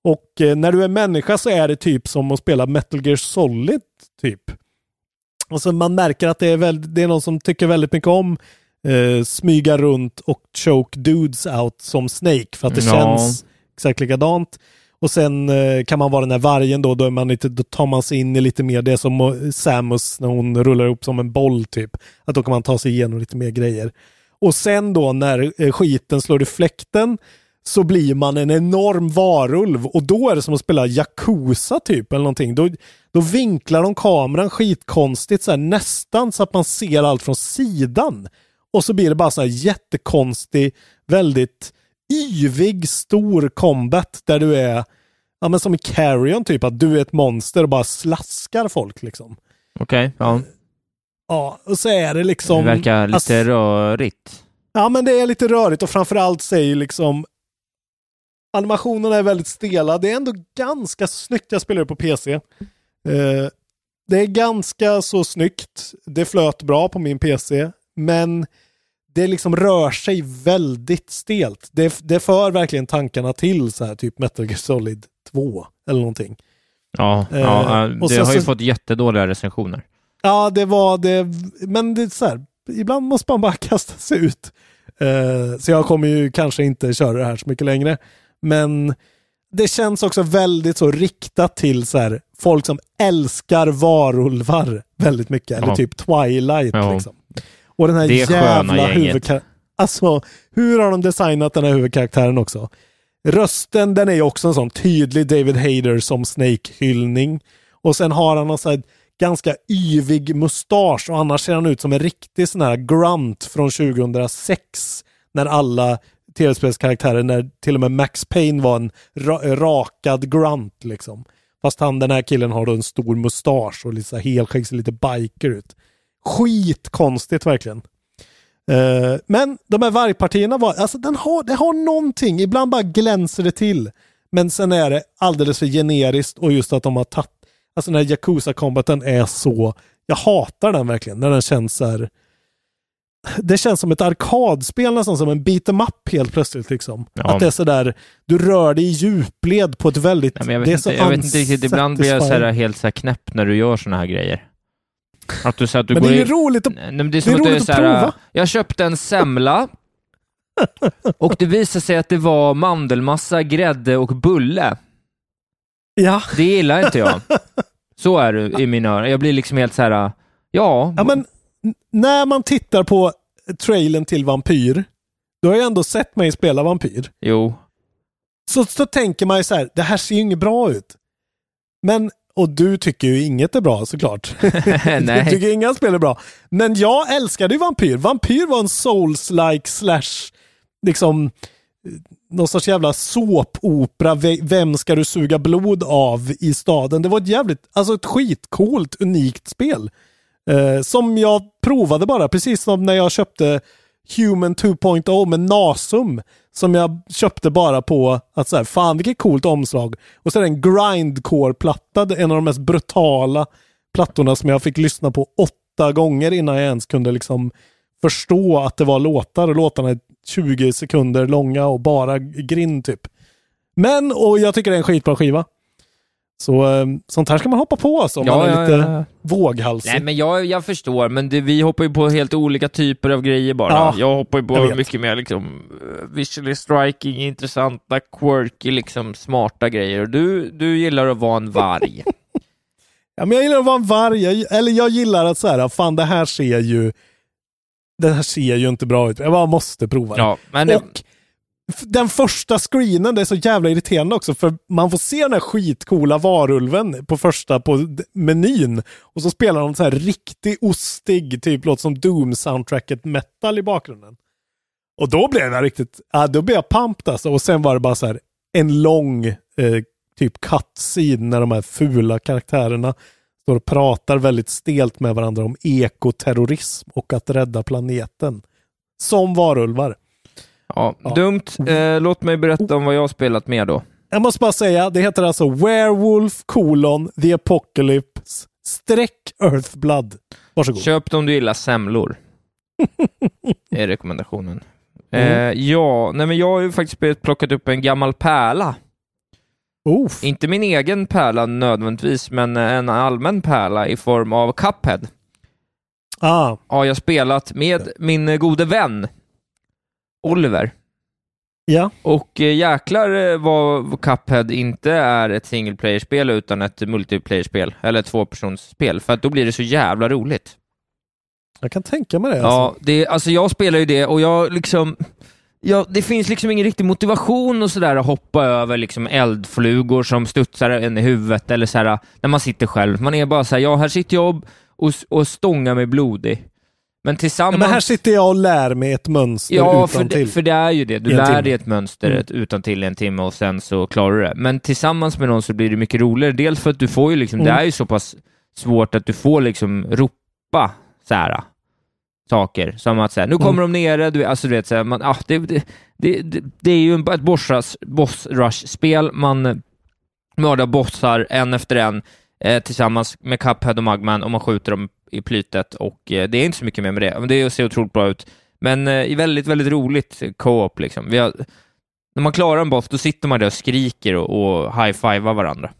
Och eh, när du är människa så är det typ som att spela Metal Gear Solid typ. Alltså man märker att det är, väl, det är någon som tycker väldigt mycket om eh, smyga runt och choke dudes out som Snake för att det Ja. känns exakt likadant. Och sen eh, kan man vara den här vargen då, då, är man lite, då tar man sig in i lite mer, det är som eh, Samus när hon rullar upp som en boll typ. Att då kan man ta sig igenom lite mer grejer. Och sen då när eh, skiten slår i fläkten så blir man en enorm varulv och då är det som att spela Yakuza typ eller någonting. Då, då vinklar de kameran skitkonstigt så här, nästan så att man ser allt från sidan. Och så blir det bara så här jättekonstig, väldigt yvig, stor combat där du är, ja men som i Carrion typ, att du är ett monster och bara slaskar folk liksom. Okej, ja. Ja, och så är det liksom... Det verkar lite alltså- rörigt. Ja, men det är lite rörigt och framförallt säger liksom animationerna är väldigt stela. Det är ändå ganska snyggt. Jag spelar det på PC. Eh, det är ganska så snyggt. Det flöt bra på min PC, men det liksom rör sig väldigt stelt. Det, det för verkligen tankarna till så här typ Metal Gear Solid 2 eller någonting. Ja, Eh, ja det sen har ju så- fått jättedåliga recensioner. Ja, det var det. Men det är så här, ibland måste man bara <laughs> kasta sig ut. Eh, så jag kommer ju kanske inte köra det här så mycket längre. Men det känns också väldigt så riktat till så här, folk som älskar varulvar väldigt mycket. Eller Ja. typ Twilight Ja. liksom. Och den här Det jävla huvudkaraktären. Alltså, hur har de designat den här huvudkaraktären också? Rösten, den är ju också en sån tydlig David Hayter som Snake-hyllning. Och sen har han någon sån här ganska yvig mustasch och annars ser han ut som en riktig sån här grunt från 2006. När alla tv-spelskaraktärer, när till och med Max Payne var en ra- rakad grunt liksom. Fast han, den här killen har då en stor mustasch och lite helskägg, ser lite biker ut. Skitkonstigt verkligen. Eh, men de här vargpartierna var, alltså den har, det har någonting, ibland bara glänser det till. Men sen är det alldeles för generiskt och just att de har tagit, alltså den här Yakuza-combaten är så, jag hatar den verkligen, när den känns så här, det känns som ett arkadspel nästan, som en beat em up helt plötsligt liksom. Ja. Att det är sådär, du rör dig i djupled på ett väldigt, men jag vet, det är inte, jag vet inte riktigt, ibland blir jag så här unsatisfying. helt så här knäpp när du gör såna här grejer. Att du, så att du Men går det är ju roligt att, Nej, det är det är roligt så att här, prova. jag köpte en semla <laughs> och det visade sig att det var mandelmassa, grädde och bulle. ja. Det gillar inte jag. <laughs> Så är det i mina öron. Jag blir liksom helt så här, ja, Ja, men när man tittar på trailern till Vampyr, då har jag ändå sett mig spela Vampyr. jo. Så, så tänker man ju så här, det här ser ju inget bra ut. Men, och du tycker ju inget är bra såklart. <laughs> <laughs> du Nej. tycker inga spel är bra. Men jag älskade ju Vampyr. Vampyr var en souls-like slash, liksom, eh, någon sorts jävla såpopera. Ve- Vem ska du suga blod av i staden? Det var ett jävligt, alltså ett skitcoolt, unikt spel. Eh, som jag provade bara, precis som när jag köpte Human 2.0 med Nasum. Som jag köpte bara på att så här, fan vilket coolt omslag. Och så är det en grindcore-platta, en av de mest brutala plattorna som jag fick lyssna på åtta gånger innan jag ens kunde liksom förstå att det var låtar och låtarna är 20 sekunder långa och bara grind typ. Men, och jag tycker det är en skitbra skiva. Så eh, sånt här ska man hoppa på alltså, om Ja, man är ja, lite ja, våghalsig. Nej men jag, jag förstår, men det, vi hoppar ju på helt olika typer av grejer bara. Ja, jag hoppar ju på mycket mer liksom eh, visually striking, intressanta, quirky, liksom smarta grejer. Och du, du gillar att vara en varg. <laughs> Ja, men jag gillar att vara en varg. Jag, eller jag gillar att så här, fan det här ser ju det här ser ju inte bra ut. Jag bara måste prova det. ja, men Och den första screenen, det är så jävla irriterande också, för man får se den här skitcoola varulven på första på menyn. Och så spelar de så här riktig ostig, typ låt som Doom-soundtracket metal i bakgrunden. Och då blev jag riktigt, ja, då blev jag pumped alltså. Och sen var det bara så här en lång eh, typ cutscene när de här fula karaktärerna står och pratar väldigt stelt med varandra om ekoterrorism och att rädda planeten. Som varulvar ja, Ja. dumt. Eh, låt mig berätta om vad jag har spelat med då. Jag måste bara säga, det heter alltså Werewolf colon The Apocalypse streck Earthblood. Varsågod. Köp om du gillar semlor. <laughs> är rekommendationen. Mm. Eh, ja, nej men jag har ju faktiskt plockat upp en gammal pärla. Oof. Inte min egen pärla nödvändigtvis, men en allmän pärla i form av Cuphead. Ah, Har jag spelat med min gode vän Oliver. ja. Och eh, jäklar eh, vad Cuphead inte är ett single player-spel utan ett multiplayer-spel, eller ett tvåpersonsspel, för att då blir det så jävla roligt. Jag kan tänka mig det. Ja, Alltså. det, alltså jag spelar ju det och jag liksom... Ja, det finns liksom ingen riktig motivation och sådär att hoppa över liksom eldflugor som studsar en i huvudet eller såhär när man sitter själv. Man är bara såhär, ja här sitter jag och, och stångar mig blodig. Men Ja, tillsammans... men här sitter jag och lär mig ett mönster Ja, utan för det, till. för det är ju det. Du lär timme. dig ett mönster Mm. utan till en timme och sen så klarar du det. Men tillsammans med någon så blir det mycket roligare. Dels för att du får ju liksom, det Mm. är ju så pass svårt att du får liksom ropa så här saker. Som att säga, nu Mm. kommer de nere, du, alltså du vet, så här, man, ah, det, det, det, det, det är ju ett boss rush- rush-spel. Man eh, mördar bossar en efter en eh, tillsammans med Cuphead och Mugman och man skjuter dem i plytet och eh, det är inte så mycket mer med det. Men det ser otroligt bra ut. Men eh, väldigt, väldigt roligt co-op liksom. Har, när man klarar en boss, då sitter man där och skriker och, och high-fivar varandra.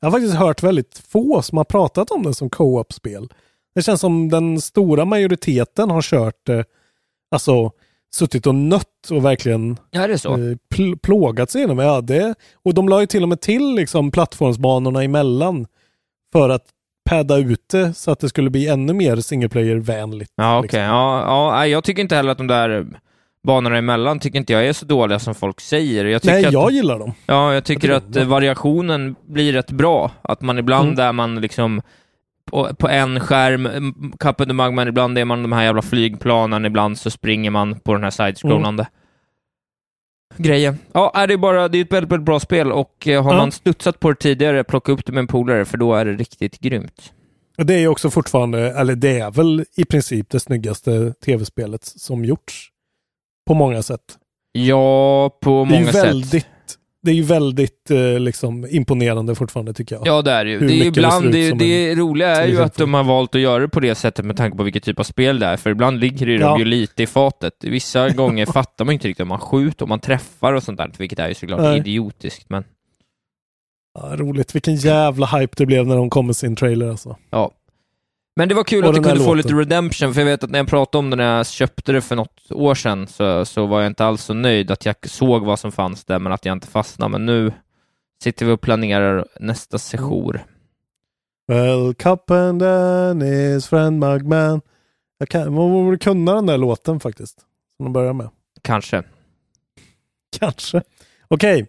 Jag har faktiskt hört väldigt få som har pratat om det som co-op-spel. Det känns som den stora majoriteten har kört det, alltså suttit och nött och verkligen Ja, är det så? eh, pl- plågat sig igenom. Ja, det, och de la ju till och med till liksom plattformsbanorna emellan för att padda ut det så att det skulle bli ännu mer single player-vänligt. Ja, okej. liksom. Ja, ja, jag tycker inte heller att de där banorna emellan tycker inte jag är så dåliga som folk säger. Jag tycker Nej, att, jag gillar dem. Ja, jag tycker Jag att tycker eh, variationen blir rätt bra. Att man ibland Mm. är man liksom på, på en skärm, mm, Cuphead och Mugman, ibland är man de här jävla flygplanen, ibland så springer man på den här side-scrollande grejen. Ja, det är bara, det är ett väldigt, väldigt bra spel och eh, har man studsat på det tidigare, plocka upp det med en polare, för då är det riktigt grymt. Det är ju också fortfarande, eller det är väl i princip det snyggaste tv-spelet som gjorts. På många sätt. Ja, på Det är ju många sätt. väldigt, det är ju väldigt eh, liksom, imponerande fortfarande tycker jag. Ja, det är det ju. Det, det ibland, det, som det roliga är ju att de har valt att göra det på det sättet med tanke på vilken typ av spel det är, för ibland ligger det Ja. ju lite i fatet. Vissa gånger <laughs> fattar man inte riktigt om man skjuter, om man träffar och sånt där, vilket är ju såklart Nej. idiotiskt, men Ja, roligt. Vilken jävla hype det blev när de kom med sin trailer alltså. ja. Men det var kul Och att du kunde få låten. lite redemption, för jag vet att när jag pratade om det när jag köpte det för något år sedan, så, så var jag inte alls så nöjd att jag såg vad som fanns där, men att jag inte fastnade. Men nu sitter vi och planerar nästa session. Well, Cup and then his friend Mugman. Jag kan, man borde kunna den där låten faktiskt. Som de börjar med. Kanske. Kanske. Okej.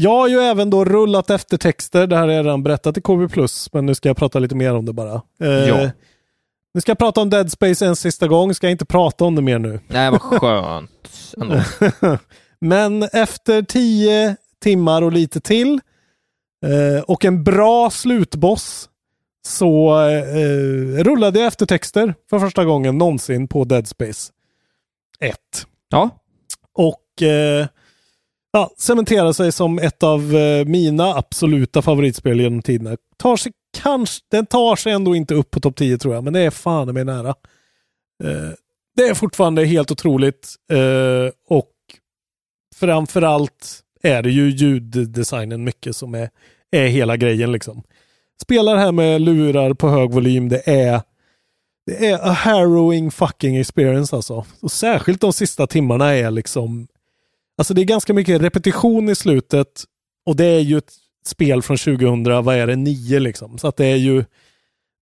Jag har ju även då rullat eftertexter. Det här har jag redan berättat i KB+, men nu ska jag prata lite mer om det bara. Eh, Ja. Nu ska jag prata om Dead Space en sista gång. Ska jag inte prata om det mer nu. Nej, vad skönt ändå. <laughs> Men efter tio timmar och lite till eh, och en bra slutboss så eh, rullade jag eftertexter för första gången någonsin på Dead Space 1. Ja, Och eh, ja, cementerar sig som ett av eh, mina absoluta favoritspel genom tiderna. Tar sig kanske, den tar sig ändå inte upp på topp 10 tror jag, men det är fan mig nära. Eh, det är fortfarande helt otroligt eh, och framförallt är det ju ljuddesignen mycket som är, är hela grejen liksom. Spelar här med lurar på hög volym, det är det är a harrowing fucking experience alltså. Och särskilt de sista timmarna är liksom Alltså det är ganska mycket repetition i slutet och det är ju ett spel från 2000, vad är det, 9 liksom. Så att det är ju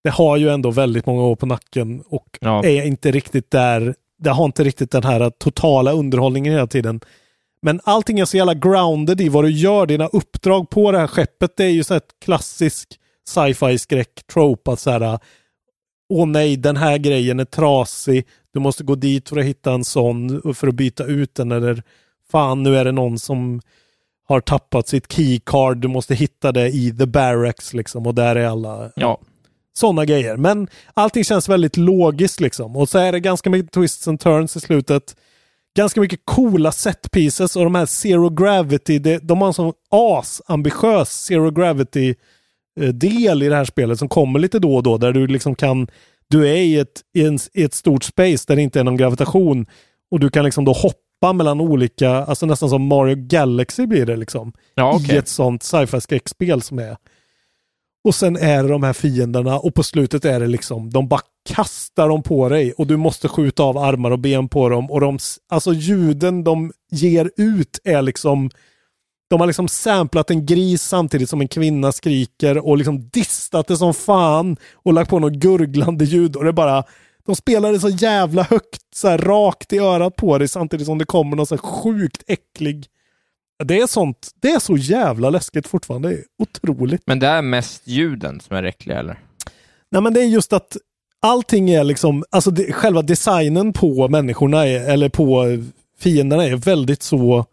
det har ju ändå väldigt många år på nacken och Ja. är inte riktigt där. Det har inte riktigt den här totala underhållningen hela tiden. Men allting är så jävla grounded i vad du gör, dina uppdrag på det här skeppet. Det är ju så ett klassisk sci-fi skräck trope att så här, åh nej, den här grejen är trasig. Du måste gå dit för att hitta en sån för att byta ut den eller fan, nu är det någon som har tappat sitt keycard. Du måste hitta det i the barracks liksom och där är alla Ja. sådana grejer. Men allting känns väldigt logiskt liksom. Och så är det ganska mycket twists and turns i slutet. Ganska mycket coola set pieces och de här zero gravity, det, de har en sån as-ambitiös zero gravity eh, del i det här spelet som kommer lite då och då där du liksom kan, du är i ett, i, en, i ett stort space där det inte är någon gravitation och du kan liksom då hoppa mellan olika, alltså nästan som Mario Galaxy blir det liksom. Ja, I okej. ett sånt sci-fi skräckspel som är. Och sen är det de här fienderna och på slutet är det liksom, de bara kastar dem på dig och du måste skjuta av armar och ben på dem och de, alltså ljuden de ger ut är liksom de har liksom samplat en gris samtidigt som en kvinna skriker och liksom distat det som fan och lagt på något gurglande ljud och det bara de spelar det så jävla högt, så här rakt i örat på dig samtidigt som det kommer någon så sjukt äcklig det är sånt, det är så jävla läskigt fortfarande. Det är otroligt. Men det är mest ljuden som är äckliga eller? Nej men det är just att allting är liksom, alltså det, själva designen på människorna är, eller på fienderna är väldigt så,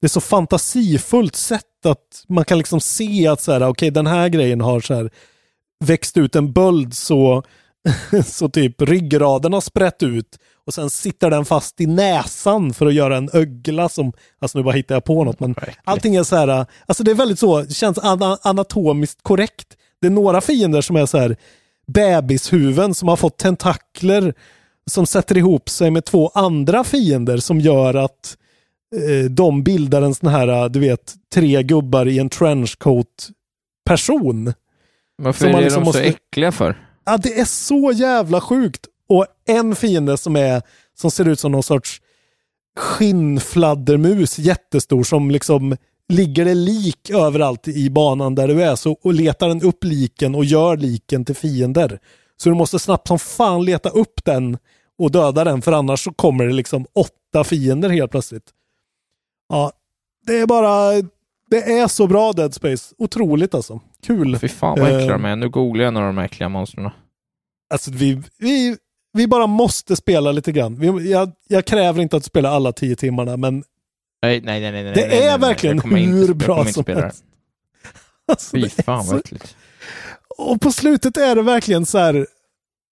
det är så fantasifullt sätt att man kan liksom se att så här, okej den här grejen har så här växt ut en böld så, <laughs> så typ ryggraden har sprätt ut och sen sitter den fast i näsan för att göra en ögla som, alltså nu bara hittar jag på något men allting är så här, alltså det är väldigt så, det känns ana- anatomiskt korrekt. Det är några fiender som är så här bebishuvuden som har fått tentakler som sätter ihop sig med två andra fiender som gör att eh, de bildar en sån här, du vet, tre gubbar i en trenchcoat person. Varför Som är man liksom de så måste- äckliga för? Ja, det är så jävla sjukt. Och en fiende som är som ser ut som någon sorts skinnfladdermus, jättestor, som liksom ligger det lik överallt i banan där du är så, och letar den upp liken och gör liken till fiender. Så du måste snabbt som fan leta upp den och döda den för annars så kommer det liksom åtta fiender helt plötsligt. Ja, det är bara, det är så bra Dead Space. Otroligt alltså. Kul. Fy fan vad äckliga Eh, de är. Nu googlar jag några av de äckliga monstren. Alltså vi, vi, vi bara måste spela lite grann. Vi, jag, jag kräver inte att spela alla tio timmarna, men Nej, nej, nej. nej Det nej, nej, är nej, verkligen inte- hur jag bra inte som helst. <laughs> alltså, Fy fan vad äckligt. Och på slutet är det verkligen så här.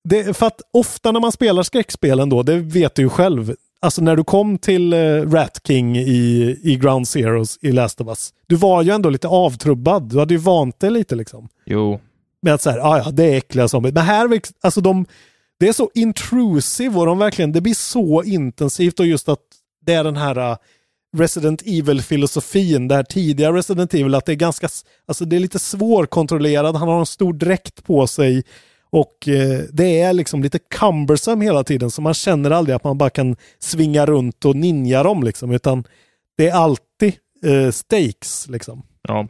Det, för att ofta när man spelar skräckspelen då, det vet du ju själv. Alltså när du kom till uh, Rat King i, i Ground Zeroes i Last of Us. Du var ju ändå lite avtrubbad. Du hade ju vant dig lite liksom. Jo. Med att så här, ah, ja, det är äckliga zombies. Men här, alltså de, det är så intrusive och de verkligen, det blir så intensivt och just att det är den här uh, Resident Evil-filosofin, det här tidiga Resident Evil, att det är ganska, alltså det är lite svårkontrollerad, han har en stor dräkt på sig och eh, det är liksom lite cumbersome hela tiden så man känner aldrig att man bara kan svinga runt och ninja dem liksom, utan det är alltid eh, stakes liksom. Ja.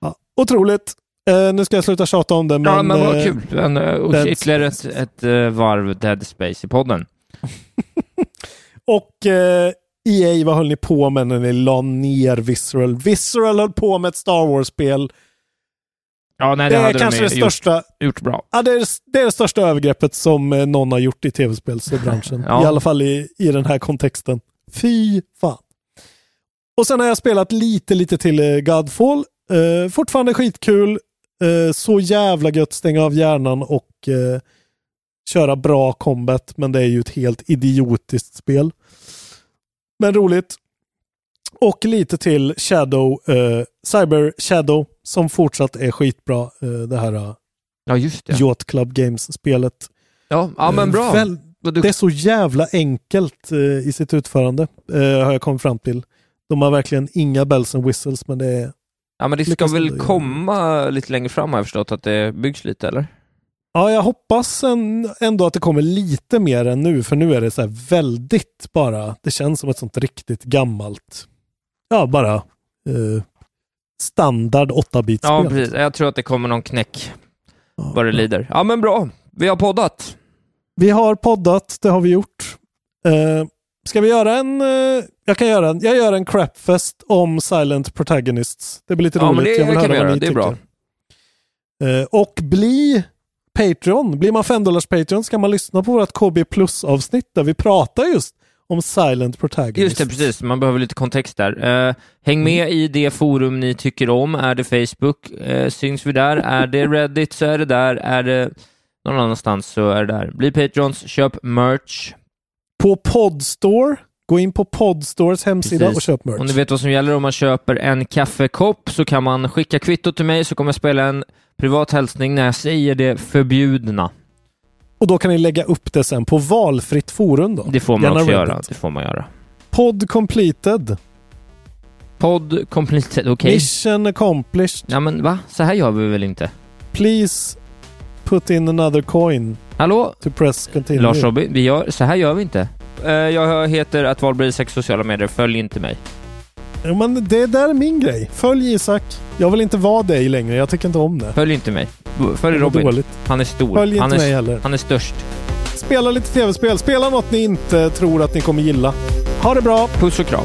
Ja, otroligt. Eh, nu ska jag sluta tjata om det, men... ja, men vad eh, kul. Men, uh, och Dead ytterligare ett, ett eh, varv Dead Space i podden. <laughs> Och eh, EA, vad höll ni på med när ni la ner Visceral? Visceral höll på med ett Star Wars-spel. Ja, nej, det det, är kanske de det gjort, största... gjort bra. Ja, det, är, det är det största övergreppet som eh, någon har gjort i tv-spelsbranschen. Ja. I alla fall i, i den här kontexten. Fy fan. Och sen har jag spelat lite, lite till eh, Godfall. Eh, fortfarande skitkul. Eh, så jävla gött stänga av hjärnan och eh, köra bra combat. Men det är ju ett helt idiotiskt spel. Men roligt. Och lite till Shadow, eh, Cyber Shadow, som fortsatt är skitbra. Eh, det här eh, Ja, just det. Yacht Club Games-spelet. Ja, ja men bra. Väl, det är så jävla enkelt eh, i sitt utförande, eh, har jag kommit fram till. De har verkligen inga bells and whistles, men det är... Ja, men det ska väl komma lite längre fram har jag förstått att det byggs lite, eller? Ja, jag hoppas en, ändå att det kommer lite mer än nu, för nu är det så här väldigt bara, det känns som ett sånt riktigt gammalt, ja bara eh, standard 8-bit-spel. Ja, precis. Jag tror att det kommer någon knäck vad det lider. Ja, men bra. Vi har poddat. Vi har poddat, det har vi gjort. Eh, ska vi göra en, eh, jag kan göra en, jag gör en crapfest om Silent Protagonists. Det blir lite Ja, men roligt. det jag vill kan höra vi vad göra. Det är bra. Eh, och bli Patreon. Blir man 5 Patreon ska man lyssna på vårt KB Plus avsnitt där vi pratar just om Silent Protagonists. Just det, precis. Man behöver lite kontext där. Eh, häng med i det forum ni tycker om. Är det Facebook eh, syns vi där. Är det Reddit så är det där. Är det någon annanstans så är det där. Bli Patrons, köp merch. På Podstore, gå in på Podstores hemsida Precis. och köp merch. Om ni vet vad som gäller om man köper en kaffekopp så kan man skicka kvitto till mig så kommer jag spela en privat hälsning när jag säger det förbjudna. Och då kan ni lägga upp det sen på valfritt forum då. Det får man Gärna också Reddit. göra. Det får man göra. Pod completed. Podd completed, okej. Mission accomplished. Ja men va? Så här gör vi väl inte? Please put in another coin Hallå? to press continue. Lars Robin, vi gör, så här gör vi inte. Eh, jag heter att Valberg i sex sociala medier, följ inte mig. Ja, men det där är min grej. Följ Isak. Jag vill inte vara dig längre. Jag tycker inte om det. Följ inte mig. Följ Robin. dåligt. Han är stor. Följ han, inte är, mig heller. han är störst. Spela lite tv-spel. Spela något ni inte tror att ni kommer gilla. Ha det bra. Puss och kram.